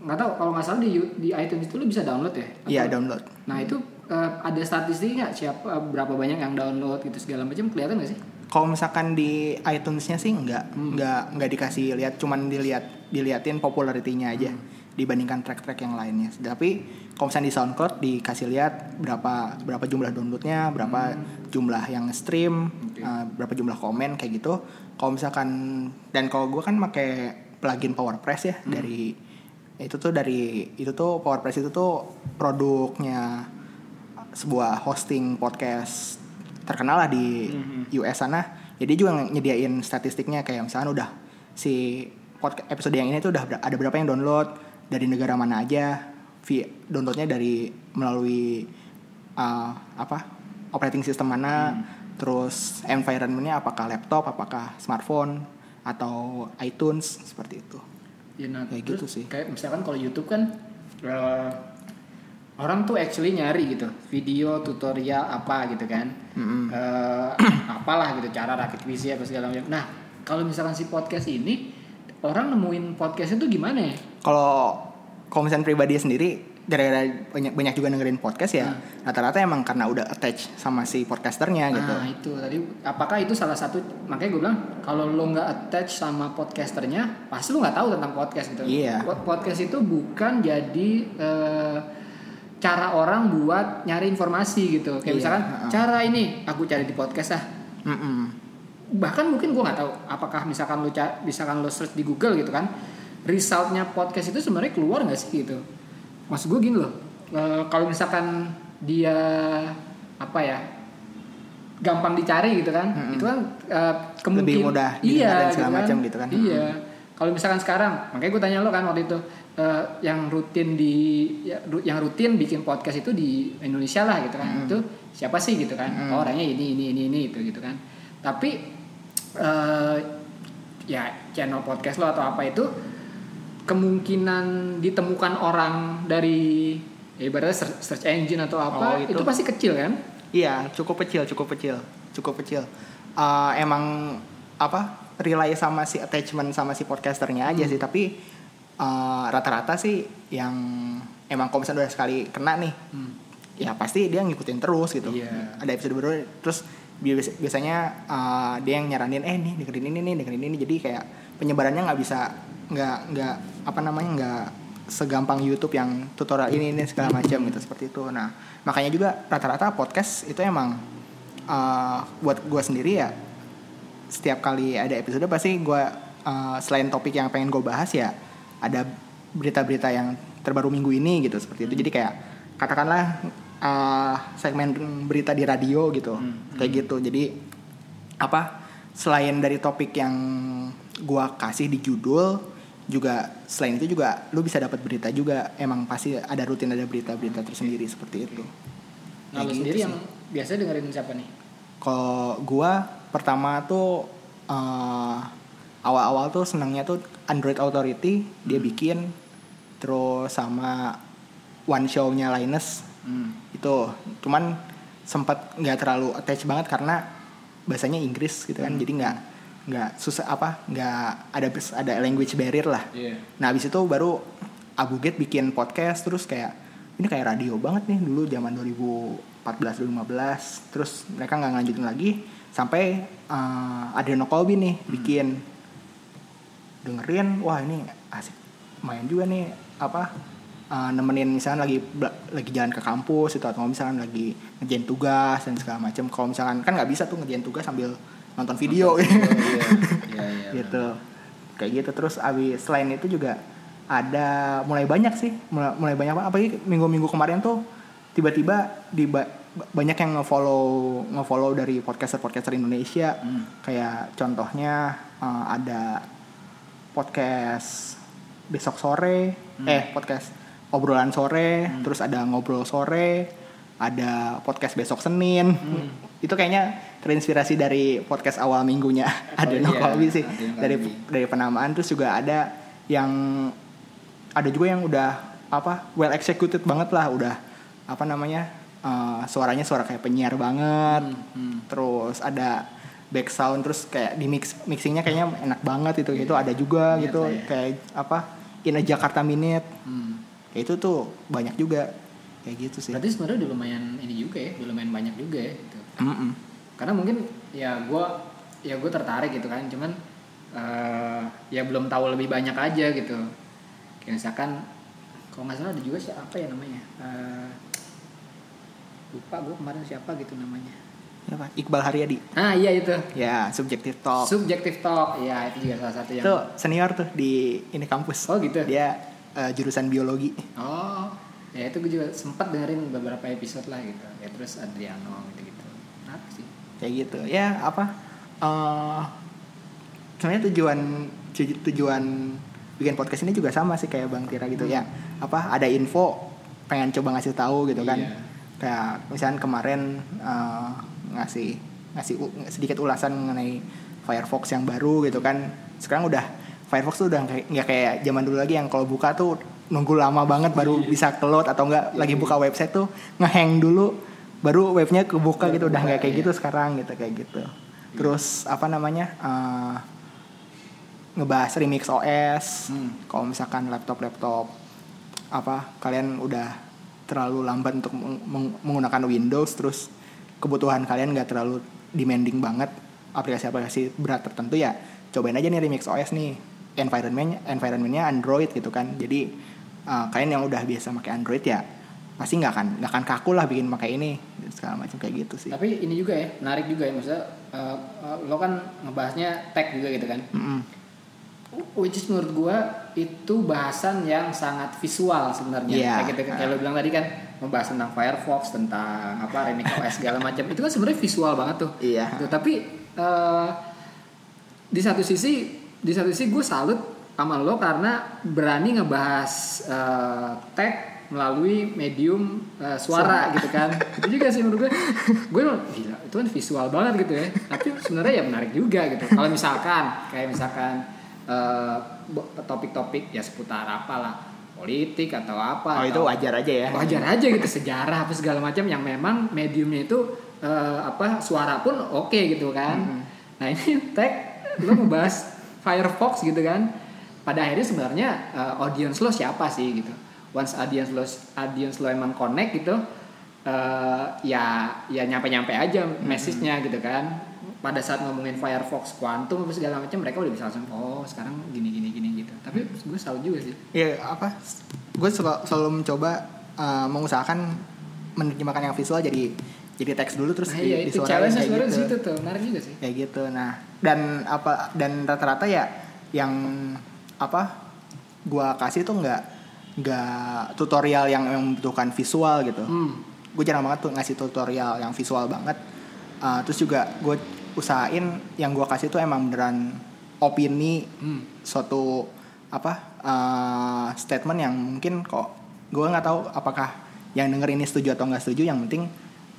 Speaker 2: nggak tahu kalau nggak salah di di iTunes itu lu bisa download ya?
Speaker 1: iya download
Speaker 2: Nah itu eh, ada statistik nggak siapa berapa banyak yang download gitu segala macam kelihatan nggak sih?
Speaker 1: kalau misalkan di iTunes-nya sih nggak
Speaker 2: Hmm.
Speaker 1: nggak nggak dikasih lihat cuman dilihat diliatin popularity-nya aja
Speaker 2: Hmm.
Speaker 1: dibandingkan track-track yang lainnya tapi kalau misalnya di SoundCloud dikasih lihat berapa berapa jumlah downloadnya berapa jumlah yang stream
Speaker 2: Hmm. Oke.
Speaker 1: uh, berapa jumlah komen kayak gitu kalau misalkan dan kalau gue kan pakai plugin PowerPress ya
Speaker 2: Hmm.
Speaker 1: dari itu tuh dari itu tuh PowerPress itu tuh produknya sebuah hosting podcast terkenal lah di
Speaker 2: Mhm.
Speaker 1: US sana jadi juga nyediain statistiknya kayak misalkan udah si podcast episode yang ini tuh udah ada berapa yang download? Dari negara mana aja? Via downloadnya dari melalui uh, apa? Operating system mana? Terus environmentnya apakah laptop apakah smartphone atau iTunes seperti itu.
Speaker 2: Ya, nah,
Speaker 1: Kayak
Speaker 2: terus
Speaker 1: gitu sih.
Speaker 2: Kayak misalkan kalau YouTube kan eh, orang tuh actually nyari gitu video tutorial apa gitu kan,
Speaker 1: Mm-mm.
Speaker 2: Eh, apalah gitu cara rakit PC apa segala macam. Nah kalau misalkan si podcast ini orang nemuin podcast itu gimana ya?
Speaker 1: kalau misalnya pribadi sendiri gara-gara banyak banyak juga dengerin podcast ya
Speaker 2: Hmm.
Speaker 1: rata-rata emang karena udah attach sama si podcasternya gitu
Speaker 2: Nah itu tadi apakah itu salah satu makanya gue bilang kalau lo nggak attach sama podcasternya pasti lo nggak tahu tentang podcast gitu.
Speaker 1: Iya.
Speaker 2: Pod- Podcast itu bukan jadi eh, cara orang buat nyari informasi gitu. Kayak
Speaker 1: Iya,
Speaker 2: misalkan
Speaker 1: heeh.
Speaker 2: cara ini aku cari di podcast ah.
Speaker 1: Mm-mm.
Speaker 2: Bahkan mungkin gue nggak tahu apakah misalkan lo misalkan lo search di Google gitu kan, resultnya podcast itu sebenarnya keluar nggak sih gitu. Maksud gue gini loh, eh, kalau misalkan dia apa ya gampang dicari gitu kan,
Speaker 1: Mm-mm.
Speaker 2: itu kan eh, kemungkin
Speaker 1: Lebih mudah
Speaker 2: iya
Speaker 1: dan segala macam gitu kan.
Speaker 2: Iya. Kalau misalkan sekarang, makanya gue tanya lo kan waktu itu eh, yang rutin di ya, yang rutin bikin podcast itu di Indonesia lah gitu kan,
Speaker 1: Mm-mm.
Speaker 2: itu siapa sih gitu kan?
Speaker 1: Mm-mm.
Speaker 2: Oh, orangnya ini ini ini ini itu gitu kan. Tapi eh, ya channel podcast lo atau apa itu kemungkinan ditemukan orang dari ya ibaratnya search, engine atau apa
Speaker 1: Oh, gitu.
Speaker 2: itu pasti kecil kan?
Speaker 1: Iya, cukup kecil, cukup kecil, cukup kecil. Eh, emang apa rely sama si attachment sama si podcasternya aja
Speaker 2: Hmm.
Speaker 1: sih, tapi eh, rata-rata sih yang emang kalau misalnya udah sekali kena nih,
Speaker 2: Hmm.
Speaker 1: ya pasti dia ngikutin terus gitu.
Speaker 2: Iya.
Speaker 1: Ada episode baru, terus biasanya eh, dia yang nyaranin, eh nih dengerin ini nih, dengerin ini, jadi kayak penyebarannya nggak bisa, nggak nggak apa namanya nggak segampang YouTube yang tutorial ini ini segala macam gitu seperti itu. Nah makanya juga rata-rata podcast itu emang eh, buat gue sendiri ya setiap kali ada episode pasti gue eh, selain topik yang pengen gue bahas ya ada berita-berita yang terbaru minggu ini gitu seperti itu. Jadi kayak katakanlah eh, segmen berita di radio gitu
Speaker 2: Hmm.
Speaker 1: kayak gitu. Jadi apa selain dari topik yang gue kasih di judul juga selain itu juga lu bisa dapat berita juga emang pasti ada rutin ada berita-berita tersendiri seperti itu.
Speaker 2: Nah lo
Speaker 1: gitu
Speaker 2: sendiri
Speaker 1: sih.
Speaker 2: yang biasa dengerin siapa nih?
Speaker 1: Kalau gua pertama tuh eh, awal-awal tuh senangnya tuh Android Authority dia
Speaker 2: Hmm.
Speaker 1: bikin terus sama one show-nya Linus
Speaker 2: Hmm.
Speaker 1: Itu cuman sempat nggak terlalu attach banget karena bahasanya Inggris gitu kan.
Speaker 2: Hmm.
Speaker 1: jadi nggak nggak susah apa nggak ada ada language barrier lah.
Speaker 2: Iya.
Speaker 1: Nah abis itu baru Abu Gate bikin podcast terus kayak ini kayak radio banget nih dulu zaman 2014 2015 terus mereka nggak ngelanjutin lagi sampai uh, Adriano Colby nih bikin dengerin wah ini asik. Main juga nih apa uh, nemenin misalnya lagi lagi jalan ke kampus itu atau misalnya lagi ngerjain tugas dan segala macam kalau misalkan kan nggak bisa tuh ngerjain tugas sambil nonton video.
Speaker 2: Iya, iya, iya.
Speaker 1: gitu. Kayak gitu. Terus abis selain itu juga ada mulai banyak sih mulai, mulai banyak apalagi minggu-minggu kemarin tuh tiba-tiba di ba- banyak yang nge-follow nge-follow dari podcaster-podcaster Indonesia.
Speaker 2: Hmm.
Speaker 1: kayak contohnya eh, ada podcast besok sore. Eh podcast obrolan sore terus ada ngobrol sore ada podcast besok Senin. Itu kayaknya terinspirasi dari podcast awal minggunya ada
Speaker 2: iya,
Speaker 1: Nokolbi sih. Dari dari penamaan terus juga ada yang ada juga yang udah apa well executed banget lah udah apa namanya eh, suaranya suara kayak penyiar banget.
Speaker 2: Hmm.
Speaker 1: terus ada back sound terus kayak di mix mixingnya kayaknya enak banget itu. Gitu ada juga
Speaker 2: Lihat
Speaker 1: gitu
Speaker 2: lah ya.
Speaker 1: kayak apa in a Jakarta minute.
Speaker 2: Hmm.
Speaker 1: Itu tuh banyak juga kayak gitu sih
Speaker 2: Berarti sebenarnya udah lumayan ini juga ya, udah lumayan banyak juga ya gitu.
Speaker 1: Mm-mm.
Speaker 2: Karena mungkin ya gue ya gue tertarik gitu kan, cuman eh, ya belum tahu lebih banyak aja gitu. Kayak misalkan kalau nggak salah ada juga siapa ya namanya, Eh, lupa gue kemarin siapa gitu namanya.
Speaker 1: Siapa? Iqbal Haryadi
Speaker 2: Ah iya itu.
Speaker 1: ya subjective talk
Speaker 2: Subjective talk, ya itu juga salah satu yang.
Speaker 1: itu senior tuh di ini kampus
Speaker 2: Oh gitu.
Speaker 1: dia eh, jurusan biologi
Speaker 2: Oh, ya itu gue juga sempat dengerin beberapa episode lah gitu. Ya terus Adriano gitu-gitu. Menarik sih.
Speaker 1: kayak gitu ya apa eh sebenarnya tujuan tuju- tujuan bikin podcast ini juga sama sih kayak bang Tira gitu ya apa ada info pengen coba ngasih tahu gitu kan
Speaker 2: Iya.
Speaker 1: kayak misalnya kemarin eh, ngasih ngasih sedikit ulasan mengenai Firefox yang baru gitu kan sekarang udah Firefox tuh udah kayak nggak kayak zaman dulu lagi yang kalau buka tuh nunggu lama banget baru bisa keload atau enggak lagi buka website tuh ngehang dulu baru webnya kebuka gitu. Udah nggak kayak
Speaker 2: Iya.
Speaker 1: gitu sekarang gitu kayak gitu. Terus apa namanya eh, ngebahas remix OS
Speaker 2: Hmm.
Speaker 1: kalau misalkan laptop-laptop apa kalian udah terlalu lambat untuk meng- menggunakan Windows terus kebutuhan kalian nggak terlalu demanding banget aplikasi-aplikasi berat tertentu ya cobain aja nih remix OS nih environmentnya environmentnya Android gitu kan jadi uh, kalian yang udah biasa pakai Android ya pasti nggak akan nggak akan kaku lah bikin pakai ini segala macam kayak gitu sih
Speaker 2: Tapi ini juga ya, menarik juga ya maksudnya eh, lo kan ngebahasnya tag juga gitu kan.
Speaker 1: Mm-mm.
Speaker 2: Which is menurut gua itu bahasan yang sangat visual sebenarnya.
Speaker 1: Iya.
Speaker 2: Kayak gitu kayak lo bilang tadi kan membahas tentang Firefox, tentang apa remix OS segala macam. Itu kan sebenarnya visual banget tuh.
Speaker 1: Iya.
Speaker 2: Gitu. Tapi eh, di satu sisi di satu sisi gue salut sama lo karena berani ngebahas eh, tag melalui medium eh, suara gitu kan. Itu juga sih menurut gue gue gila itu kan visual banget gitu ya. Tapi sebenarnya ya menarik juga gitu. Kalau misalkan kayak misalkan eh, topik-topik ya seputar apalah politik atau apa
Speaker 1: oh itu
Speaker 2: atau-
Speaker 1: wajar aja ya.
Speaker 2: wajar aja gitu sejarah apa segala macam yang memang mediumnya itu eh, apa suara pun oke gitu kan. Nah ini tag lo ngebahas Firefox gitu kan. Pada akhirnya sebenarnya eh, audience lo siapa sih gitu. Once audience lo audience lo emang connect gitu eh, ya ya nyampe nyampe aja message-nya gitu kan. Pada saat ngomongin Firefox Quantum apa segala macam mereka udah bisa langsung oh sekarang gini gini gini gitu. Tapi gue salut juga sih.
Speaker 1: Ya apa? Gue selalu, selalu mencoba uh, mengusahakan menerjemahkan yang visual jadi jadi teks dulu terus
Speaker 2: nah
Speaker 1: di,
Speaker 2: iya itu challenge
Speaker 1: kayak
Speaker 2: sebenarnya
Speaker 1: gitu.
Speaker 2: situ tuh menarik juga sih
Speaker 1: kayak gitu nah dan apa dan rata-rata ya yang apa gua kasih tuh nggak nggak tutorial yang membutuhkan visual gitu
Speaker 2: hmm.
Speaker 1: gue jarang banget tuh ngasih tutorial yang visual banget Uh, terus juga gue usahain yang gue kasih tuh emang beneran opini
Speaker 2: Hmm.
Speaker 1: suatu apa uh, statement yang mungkin kok gue nggak tahu apakah yang denger ini setuju atau nggak setuju yang penting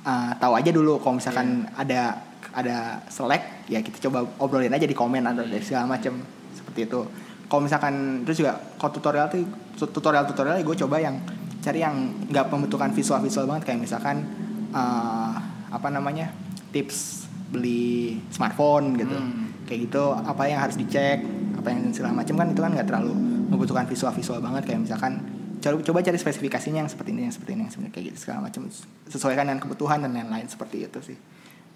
Speaker 1: uh, tahu aja dulu kalau misalkan ada ada selek ya kita coba obrolin aja di komen atau dari segala macam seperti itu. Kalau misalkan terus juga kalau tutorial tuh tutorial tutorial gue coba yang cari yang nggak membutuhkan visual visual banget. Kayak misalkan uh, apa namanya tips beli smartphone gitu.
Speaker 2: Hmm.
Speaker 1: kayak gitu apa yang harus dicek apa yang segala macam kan itu kan nggak terlalu membutuhkan visual visual banget. Kayak misalkan coba coba cari spesifikasinya yang seperti ini yang seperti ini yang seperti kayak gitu segala macam sesuaikan dengan kebutuhan dan lain-lain seperti itu sih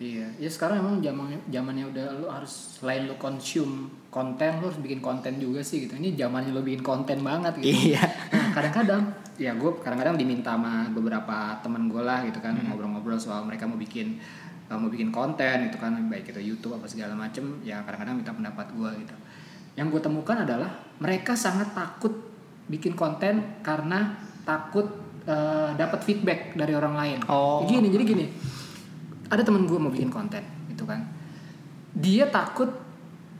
Speaker 2: Iya, ya sekarang emang zamannya zamannya udah lu harus selain lu consume konten lu harus bikin konten juga sih gitu. Ini zamannya lu bikin konten banget gitu.
Speaker 1: iya
Speaker 2: Nah, kadang-kadang ya gue kadang-kadang diminta sama beberapa teman gue lah gitu kan
Speaker 1: Hmm.
Speaker 2: ngobrol-ngobrol soal mereka mau bikin uh, mau bikin konten gitu kan baik itu YouTube apa segala macem ya kadang-kadang minta pendapat gue gitu. Yang gue temukan adalah mereka sangat takut bikin konten karena takut eh, dapat feedback dari orang lain.
Speaker 1: Oh.
Speaker 2: Gini, jadi gini. Ada temen gue mau bikin konten, gitu kan. Dia takut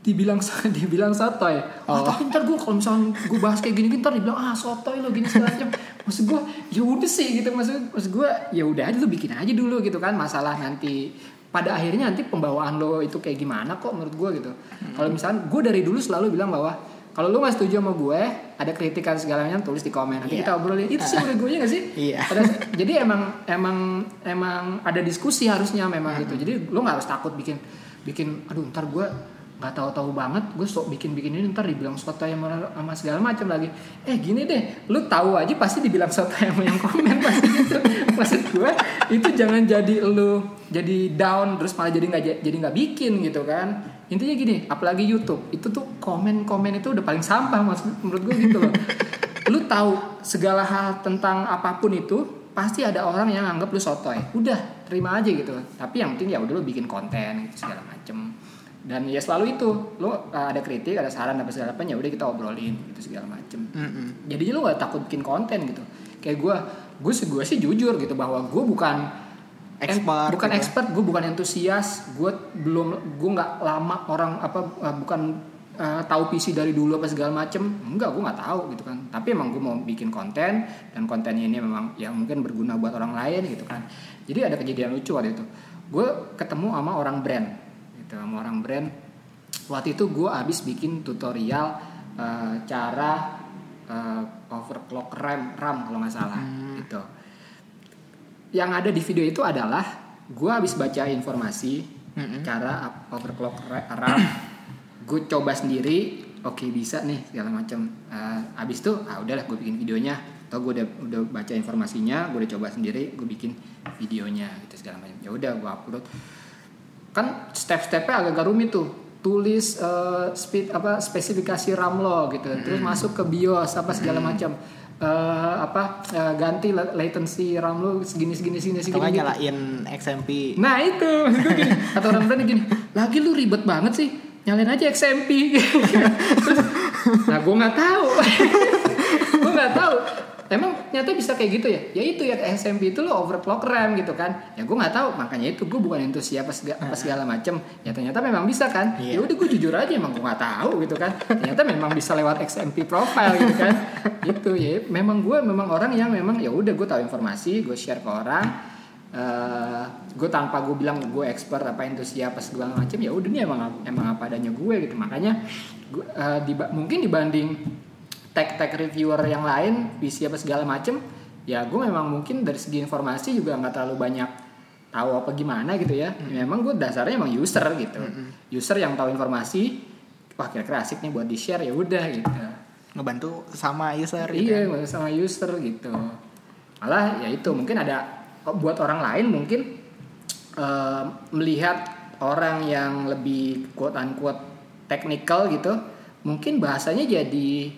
Speaker 2: dibilang dibilang sotoy. Oh,
Speaker 1: Oh.
Speaker 2: tapi ntar gue kalau misalnya gue bahas kayak gini ntar dibilang ah sotoy lo gini segala macam. Maksud gue ya udah sih gitu maksud maksud gue ya udah aja lu bikin aja dulu gitu kan masalah nanti pada akhirnya nanti pembawaan lo itu kayak gimana kok menurut gue gitu. Kalau misalnya gue dari dulu selalu bilang bahwa kalau lu nggak setuju sama gue, ada kritikan segala macam tulis di komen nanti
Speaker 1: Iya.
Speaker 2: kita obrolin. Itu sih menurut gue ya nggak sih?
Speaker 1: Iya.
Speaker 2: Pada- jadi emang emang emang ada diskusi harusnya memang gitu. Jadi lu nggak harus takut bikin bikin aduh ntar gue nggak tahu-tahu banget gue sok bikin-bikin ini ntar dibilang soto yang sama segala macam lagi eh gini deh lu tahu aja pasti dibilang soto yang yang komen pasti gitu maksud gue itu jangan jadi lu jadi down terus malah jadi nggak ja- jadi nggak bikin gitu kan intinya gini apalagi YouTube itu tuh komen-komen itu udah paling sampah mas menurut gue gitu loh. Lu tahu segala hal tentang apa pun itu pasti ada orang yang anggap lu sotoy. Udah terima aja gitu. Tapi yang penting ya udah lu bikin konten gitu segala macem. Dan ya selalu itu lu uh, ada kritik ada saran apa segala apa ya udah kita obrolin gitu segala macem.
Speaker 1: Mm-mm.
Speaker 2: jadinya lu gak takut bikin konten gitu. Kayak gue gue sih gue sih jujur gitu bahwa gue bukan
Speaker 1: Expert
Speaker 2: bukan
Speaker 1: gitu.
Speaker 2: expert gue bukan entusias gue belum gue nggak lama orang apa uh, bukan uh, tahu PC dari dulu apa segala macem. Enggak gue nggak tahu gitu kan. Tapi emang gue mau bikin konten dan kontennya ini memang ya mungkin berguna buat orang lain gitu kan. Jadi ada kejadian lucu waktu itu. Gue ketemu sama orang brand gitu sama orang brand. Waktu itu gue habis bikin tutorial uh, cara uh, overclock RAM RAM kalau nggak salah gitu yang ada di video itu adalah gue habis baca informasi
Speaker 1: Mm-mm.
Speaker 2: cara up- overclock ra- RAM gue coba sendiri oke bisa nih segala macam Eh, habis itu ah udahlah gue bikin videonya. Atau gue udah udah baca informasinya gue udah coba sendiri gue bikin videonya gitu segala macam ya udah gue upload. Kan step-stepnya agak-agak rumit tuh. Tulis eh, speed apa spesifikasi RAM lo gitu. Terus masuk ke BIOS apa segala macam Eh, apa eh, ganti la- latency RAM lo segini segini segini
Speaker 1: Atau
Speaker 2: segini
Speaker 1: nggak
Speaker 2: gitu.
Speaker 1: nyalain XMP.
Speaker 2: Nah itu maksud gue gini Kata orang brand gini Lagi lu ribet banget sih Nyalain aja XMP Terus, Nah gue gak tahu Gue gak tahu Emang nyata bisa kayak gitu ya? Ya itu ya XMP itu lo overclock RAM gitu kan. Ya gue gak tahu Makanya itu gue bukan entusias apa segala, apa segala macem. Ya ternyata memang bisa kan?
Speaker 1: Iya.
Speaker 2: Ya udah gue jujur aja emang gue gak tahu gitu kan. Ternyata memang bisa lewat XMP profile gitu kan. Gitu ya Memang gue memang orang yang memang ya udah gue tahu informasi Gue share ke orang. Eh gue tanpa gue bilang gue expert apa entusias apa segala macam ya udah nih emang emang apa adanya gue gitu. Makanya gue, eh, diba- mungkin dibanding tech tech reviewer yang lain PC apa segala macam ya gue memang mungkin dari segi informasi juga nggak terlalu banyak tahu apa gimana gitu ya. Memang gue dasarnya emang user gitu. User yang tahu informasi wah kira-kira asik nih buat di share ya udah gitu.
Speaker 1: Ngebantu sama user gitu.
Speaker 2: iya nggak sama user gitu. Malah ya itu mungkin ada buat orang lain mungkin eh, melihat orang yang lebih quote unquote technical gitu mungkin bahasanya jadi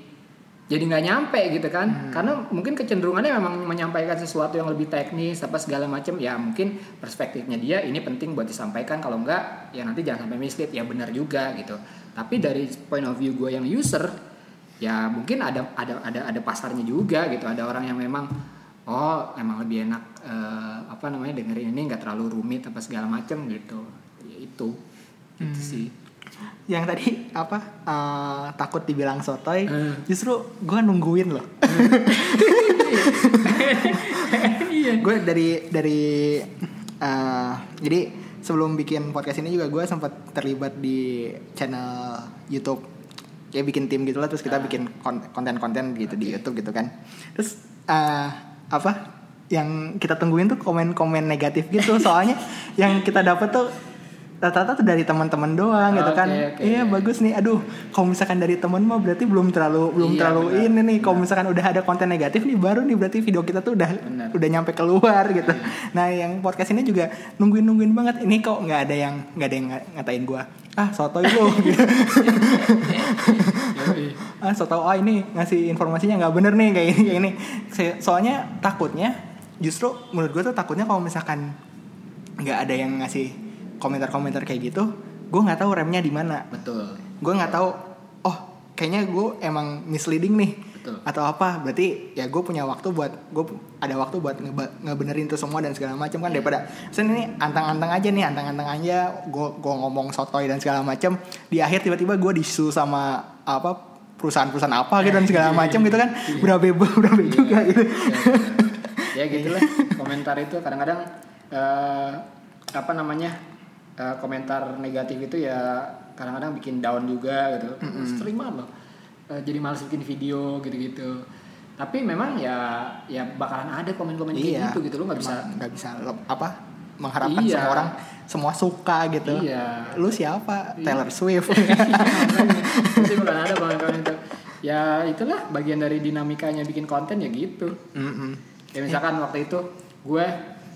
Speaker 2: jadi nggak nyampe gitu kan. Karena mungkin kecenderungannya memang menyampaikan sesuatu yang lebih teknis apa segala macam. Ya mungkin perspektifnya dia ini penting buat disampaikan. Kalau enggak ya nanti jangan sampai mislead. Ya benar juga gitu. Tapi dari point of view gue yang user ya mungkin ada ada ada ada pasarnya juga gitu. Ada orang yang memang oh emang lebih enak eh, apa namanya dengerin ini nggak terlalu rumit apa segala macam gitu. Ya itu. Gitu sih
Speaker 1: Yang tadi apa eh, takut dibilang sotoy,
Speaker 2: Eh.
Speaker 1: justru gue nungguin loh.
Speaker 2: iya
Speaker 1: gue dari dari eh, jadi sebelum bikin podcast ini juga gue sempat terlibat di channel YouTube ya bikin tim gitu lah terus kita
Speaker 2: Ah.
Speaker 1: bikin kon- konten-konten gitu di YouTube gitu kan terus eh, apa yang kita tungguin tuh komen-komen negatif gitu soalnya yang kita dapat tuh rata-rata tuh dari teman-teman doang gitu
Speaker 2: Oke,
Speaker 1: kan
Speaker 2: oke.
Speaker 1: iya bagus nih aduh kalau misalkan dari teman mah berarti belum terlalu belum
Speaker 2: Iya,
Speaker 1: terlalu
Speaker 2: benar.
Speaker 1: ini nih kalau misalkan udah ada konten negatif nih baru nih berarti video kita tuh udah
Speaker 2: Benar.
Speaker 1: udah nyampe keluar gitu.
Speaker 2: Iya.
Speaker 1: Nah yang podcast ini juga nungguin nungguin banget. Ini kok nggak ada yang nggak ada yang nga- ngatain gua. Ah sotoy lu. gitu.
Speaker 2: Yoi.
Speaker 1: ah sotoy ah ini ngasih informasinya nggak bener nih kayak ini kayak ini. Soalnya takutnya justru menurut gua tuh takutnya kalau misalkan nggak ada yang ngasih komentar-komentar kayak gitu, gua nggak tahu remnya di mana.
Speaker 2: betul.
Speaker 1: Gue nggak tahu. Oh kayaknya gue emang misleading nih.
Speaker 2: Betul.
Speaker 1: atau apa. Berarti ya gue punya waktu buat gue ada waktu buat ngeba- ngebenerin itu semua dan segala macam kan daripada sen ini antang-antang aja nih antang-antang aja. Gue gue ngomong sotoy dan segala macam di akhir tiba-tiba gue disu sama apa perusahaan-perusahaan apa gitu dan segala macam gitu kan. Berabe berabe juga gitu.
Speaker 2: Ya, gitulah komentar itu kadang-kadang eh, apa namanya eh, komentar negatif itu ya kadang-kadang bikin down juga gitu. Sering banget loh. Eh, jadi males bikin video gitu-gitu. Tapi memang ya ya bakalan ada komen-komen
Speaker 1: iya.
Speaker 2: kayak gitu gitu. Lo nggak bisa
Speaker 1: nggak bisa lo- apa mengharapkan
Speaker 2: Iya.
Speaker 1: semua orang semua suka gitu.
Speaker 2: Iya.
Speaker 1: lu siapa? Taylor Swift.
Speaker 2: Pasti bukan ada komen-komen itu. Ya itulah bagian dari dinamikanya bikin konten ya gitu.
Speaker 1: Mm-mm.
Speaker 2: ya misalkan waktu itu gue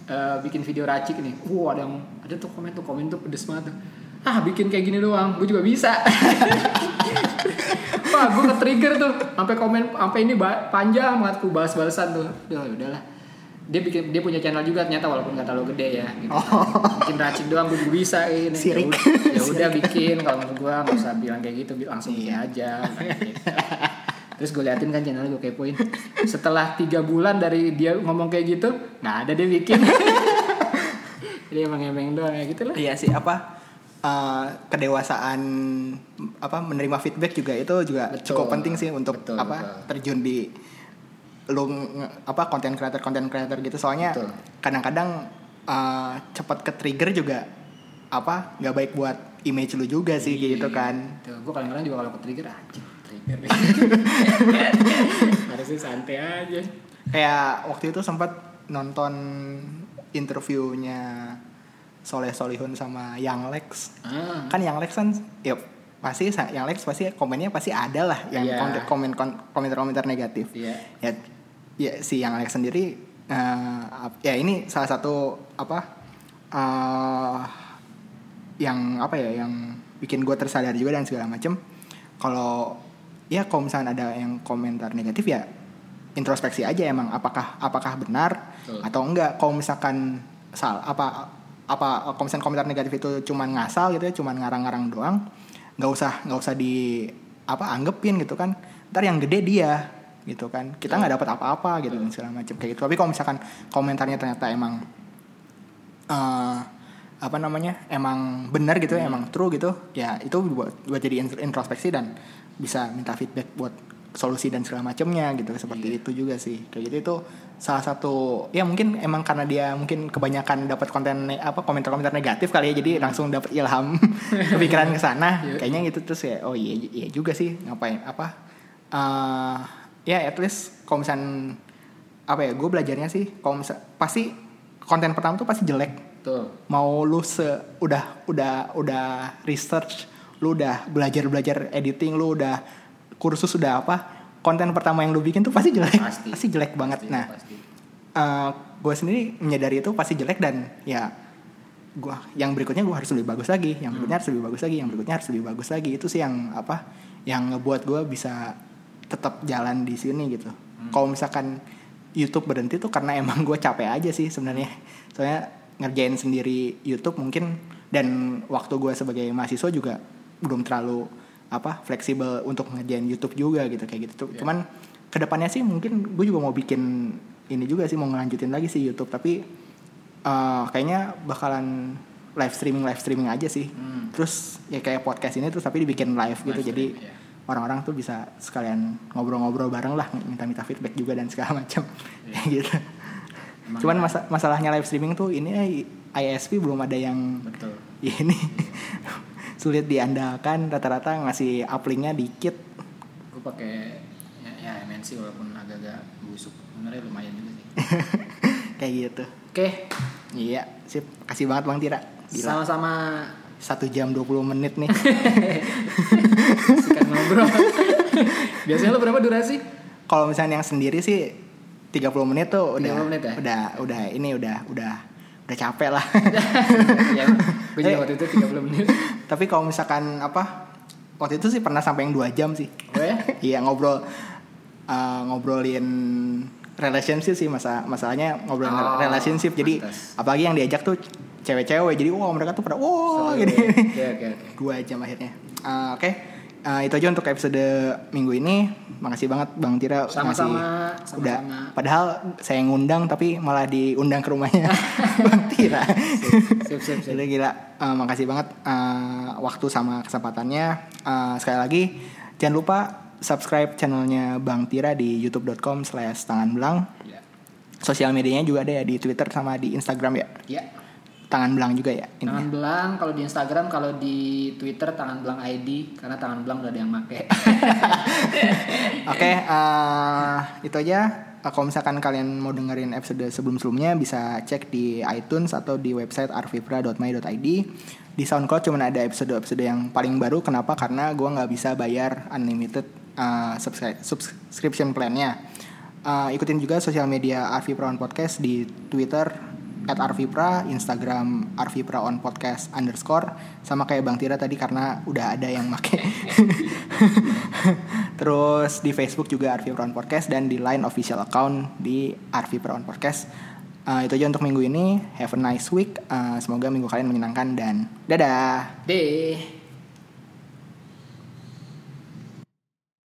Speaker 2: eh, bikin video racik nih. Wow ada yang ada tuh komen tuh komen tuh pedes banget tuh ah bikin kayak gini doang gue juga bisa wah gue ke trigger tuh sampai komen sampai ini panjang banget gue balas balasan tuh udah udahlah dia bikin dia punya channel juga ternyata walaupun nggak terlalu gede ya gitu. bikin racik doang gue juga bisa
Speaker 1: Sirik.
Speaker 2: ya udah- ya udah bikin kalau menurut gue nggak usah bilang kayak gitu bi- langsung bikin aja gitu. Terus gue liatin kan channel gue kepoin. Setelah tiga bulan dari dia ngomong kayak gitu, nggak ada dia bikin. Jadi emang emang doang ya gitu lah.
Speaker 1: Iya sih apa eh, kedewasaan apa menerima feedback juga itu juga
Speaker 2: Betul.
Speaker 1: cukup penting sih untuk
Speaker 2: Betul,
Speaker 1: apa
Speaker 2: betul.
Speaker 1: terjun di lu apa konten creator konten creator gitu soalnya
Speaker 2: Betul.
Speaker 1: kadang-kadang eh, cepat ke trigger juga apa nggak baik buat image lu juga sih gitu kan
Speaker 2: Tuh, gue kadang-kadang juga kalau ke trigger aja trigger. Harusnya santai aja.
Speaker 1: kayak waktu itu sempat nonton interviewnya Soleh Solihun sama Yang Lex.
Speaker 2: Ah,
Speaker 1: kan yang Lex kan ya pasti yang Lex pasti komennya pasti ada lah yang konten- komen komentar-komentar negatif.
Speaker 2: Iya.
Speaker 1: ya ya si yang Lex sendiri eh, ap- ya ini salah satu apa eh yang apa ya yang bikin gue tersadar juga dan segala macem. Kalau ya kalau misalnya ada yang komentar negatif ya introspeksi aja emang apakah apakah benar
Speaker 2: Betul.
Speaker 1: atau enggak kalau misalkan sal apa apa misalkan komentar negatif itu cuman ngasal gitu ya cuman ngarang-ngarang doang nggak usah nggak usah di apa anggepin gitu kan ntar yang gede dia gitu kan. Kita nggak dapat apa-apa gitu dan segala macam kayak gitu. Tapi kalau misalkan komentarnya ternyata emang eh apa namanya emang benar gitu ya, emang true gitu ya itu buat buat jadi in- introspeksi dan bisa minta feedback buat solusi dan segala macamnya gitu seperti itu juga sih. Kayak gitu itu salah satu ya mungkin emang karena dia mungkin kebanyakan dapat konten apa komentar-komentar negatif kali ya jadi langsung dapat ilham kepikiran ke sana
Speaker 2: Iya.
Speaker 1: kayaknya gitu terus ya oh iya iya juga sih ngapain apa eh ya at least kalau misalnya apa ya gue belajarnya sih kalau misal pasti konten pertama tuh pasti jelek
Speaker 2: Tuh.
Speaker 1: mau lu se udah udah udah research lu udah belajar belajar editing lu udah kursus udah apa konten pertama yang lu bikin tuh pasti jelek.
Speaker 2: Pasti.
Speaker 1: jelek banget.
Speaker 2: Pasti,
Speaker 1: nah
Speaker 2: pasti.
Speaker 1: gue sendiri menyadari itu pasti jelek dan ya gua yang berikutnya gue harus lebih bagus lagi. Yang berikutnya harus lebih bagus lagi. Yang berikutnya harus lebih bagus lagi. Itu sih yang apa yang ngebuat gue bisa tetap jalan di sini gitu. Kalau misalkan YouTube berhenti tuh karena emang gue capek aja sih sebenarnya. Soalnya ngerjain sendiri YouTube mungkin dan waktu gue sebagai mahasiswa juga belum terlalu apa fleksibel untuk ngerjain YouTube juga gitu kayak gitu
Speaker 2: Iya.
Speaker 1: cuman ke depannya sih mungkin gue juga mau bikin ini juga sih mau ngelanjutin lagi sih YouTube tapi eh, kayaknya bakalan live streaming live streaming aja sih
Speaker 2: Hmm.
Speaker 1: terus ya kayak podcast ini terus tapi dibikin live gitu
Speaker 2: Live
Speaker 1: jadi
Speaker 2: stream, iya.
Speaker 1: orang-orang tuh bisa sekalian ngobrol-ngobrol bareng lah minta-minta feedback juga dan segala macam
Speaker 2: Iya.
Speaker 1: gitu
Speaker 2: Emang
Speaker 1: cuman masa masalahnya live streaming tuh ini ISP belum ada yang
Speaker 2: Betul.
Speaker 1: ini sulit diandalkan rata-rata ngasih uplinknya dikit
Speaker 2: Gue pakai ya, ya MNC walaupun agak-agak busuk. Sebenarnya lumayan juga sih.
Speaker 1: kayak gitu
Speaker 2: Oke,
Speaker 1: iya sip kasih banget bang Tira
Speaker 2: sama-sama
Speaker 1: satu jam 20 menit nih
Speaker 2: sikat ngobrol. Biasanya lo berapa durasi?
Speaker 1: kalau misalnya yang sendiri sih 30 menit tuh udah
Speaker 2: 30 menit ya?
Speaker 1: udah udah ini udah udah udah capek lah
Speaker 2: ya, gue juga waktu itu 30 menit.
Speaker 1: tapi kalau misalkan apa waktu itu sih pernah sampai yang dua jam sih
Speaker 2: Oh ya?
Speaker 1: iya ngobrol eh, ngobrolin relationship sih masa masalahnya ngobrolin
Speaker 2: Oh,
Speaker 1: relationship jadi
Speaker 2: pantas.
Speaker 1: apalagi yang diajak tuh cewek-cewek jadi wow mereka tuh pada wow
Speaker 2: Seru
Speaker 1: gini.
Speaker 2: Oke, oke, oke.
Speaker 1: dua jam akhirnya Eh, oke eh, itu aja untuk episode minggu ini. Makasih banget Bang Tira
Speaker 2: Sama-sama,
Speaker 1: ngasih- udah. Padahal saya ngundang tapi malah diundang ke rumahnya Bang Tira.
Speaker 2: Sip, sip, sip.
Speaker 1: Gila, gila. Eh, makasih banget eh, waktu sama kesempatannya. Eh, sekali lagi jangan lupa subscribe channelnya Bang Tira di youtube.com slash tangan belang.
Speaker 2: Ya.
Speaker 1: Sosial medianya juga ada ya di Twitter sama di Instagram ya.
Speaker 2: Ya.
Speaker 1: Tangan belang juga ya. Ini.
Speaker 2: Tangan belang kalau di Instagram, kalau di Twitter tangan belang ID karena tangan belang udah ada yang make.
Speaker 1: Oke, eh, itu aja. Eh, Kalau misalkan kalian mau dengerin episode sebelum-sebelumnya bisa cek di iTunes atau di website arvipra.my.id. Di SoundCloud cuma ada episode-episode yang paling baru. Kenapa? Karena gue nggak bisa bayar unlimited eh, subscri- subscription plan-nya. Eh, ikutin juga sosial media Arvipra on Podcast di Twitter at Arvipra, Instagram Arvipra on Podcast underscore sama kayak Bang Tira tadi karena udah ada yang make. Terus di Facebook juga Arvipra on Podcast dan di Line official account di Arvipra on Podcast. Eh, itu aja untuk minggu ini. Have a nice week. Eh, semoga minggu kalian menyenangkan dan dadah.
Speaker 2: Deh.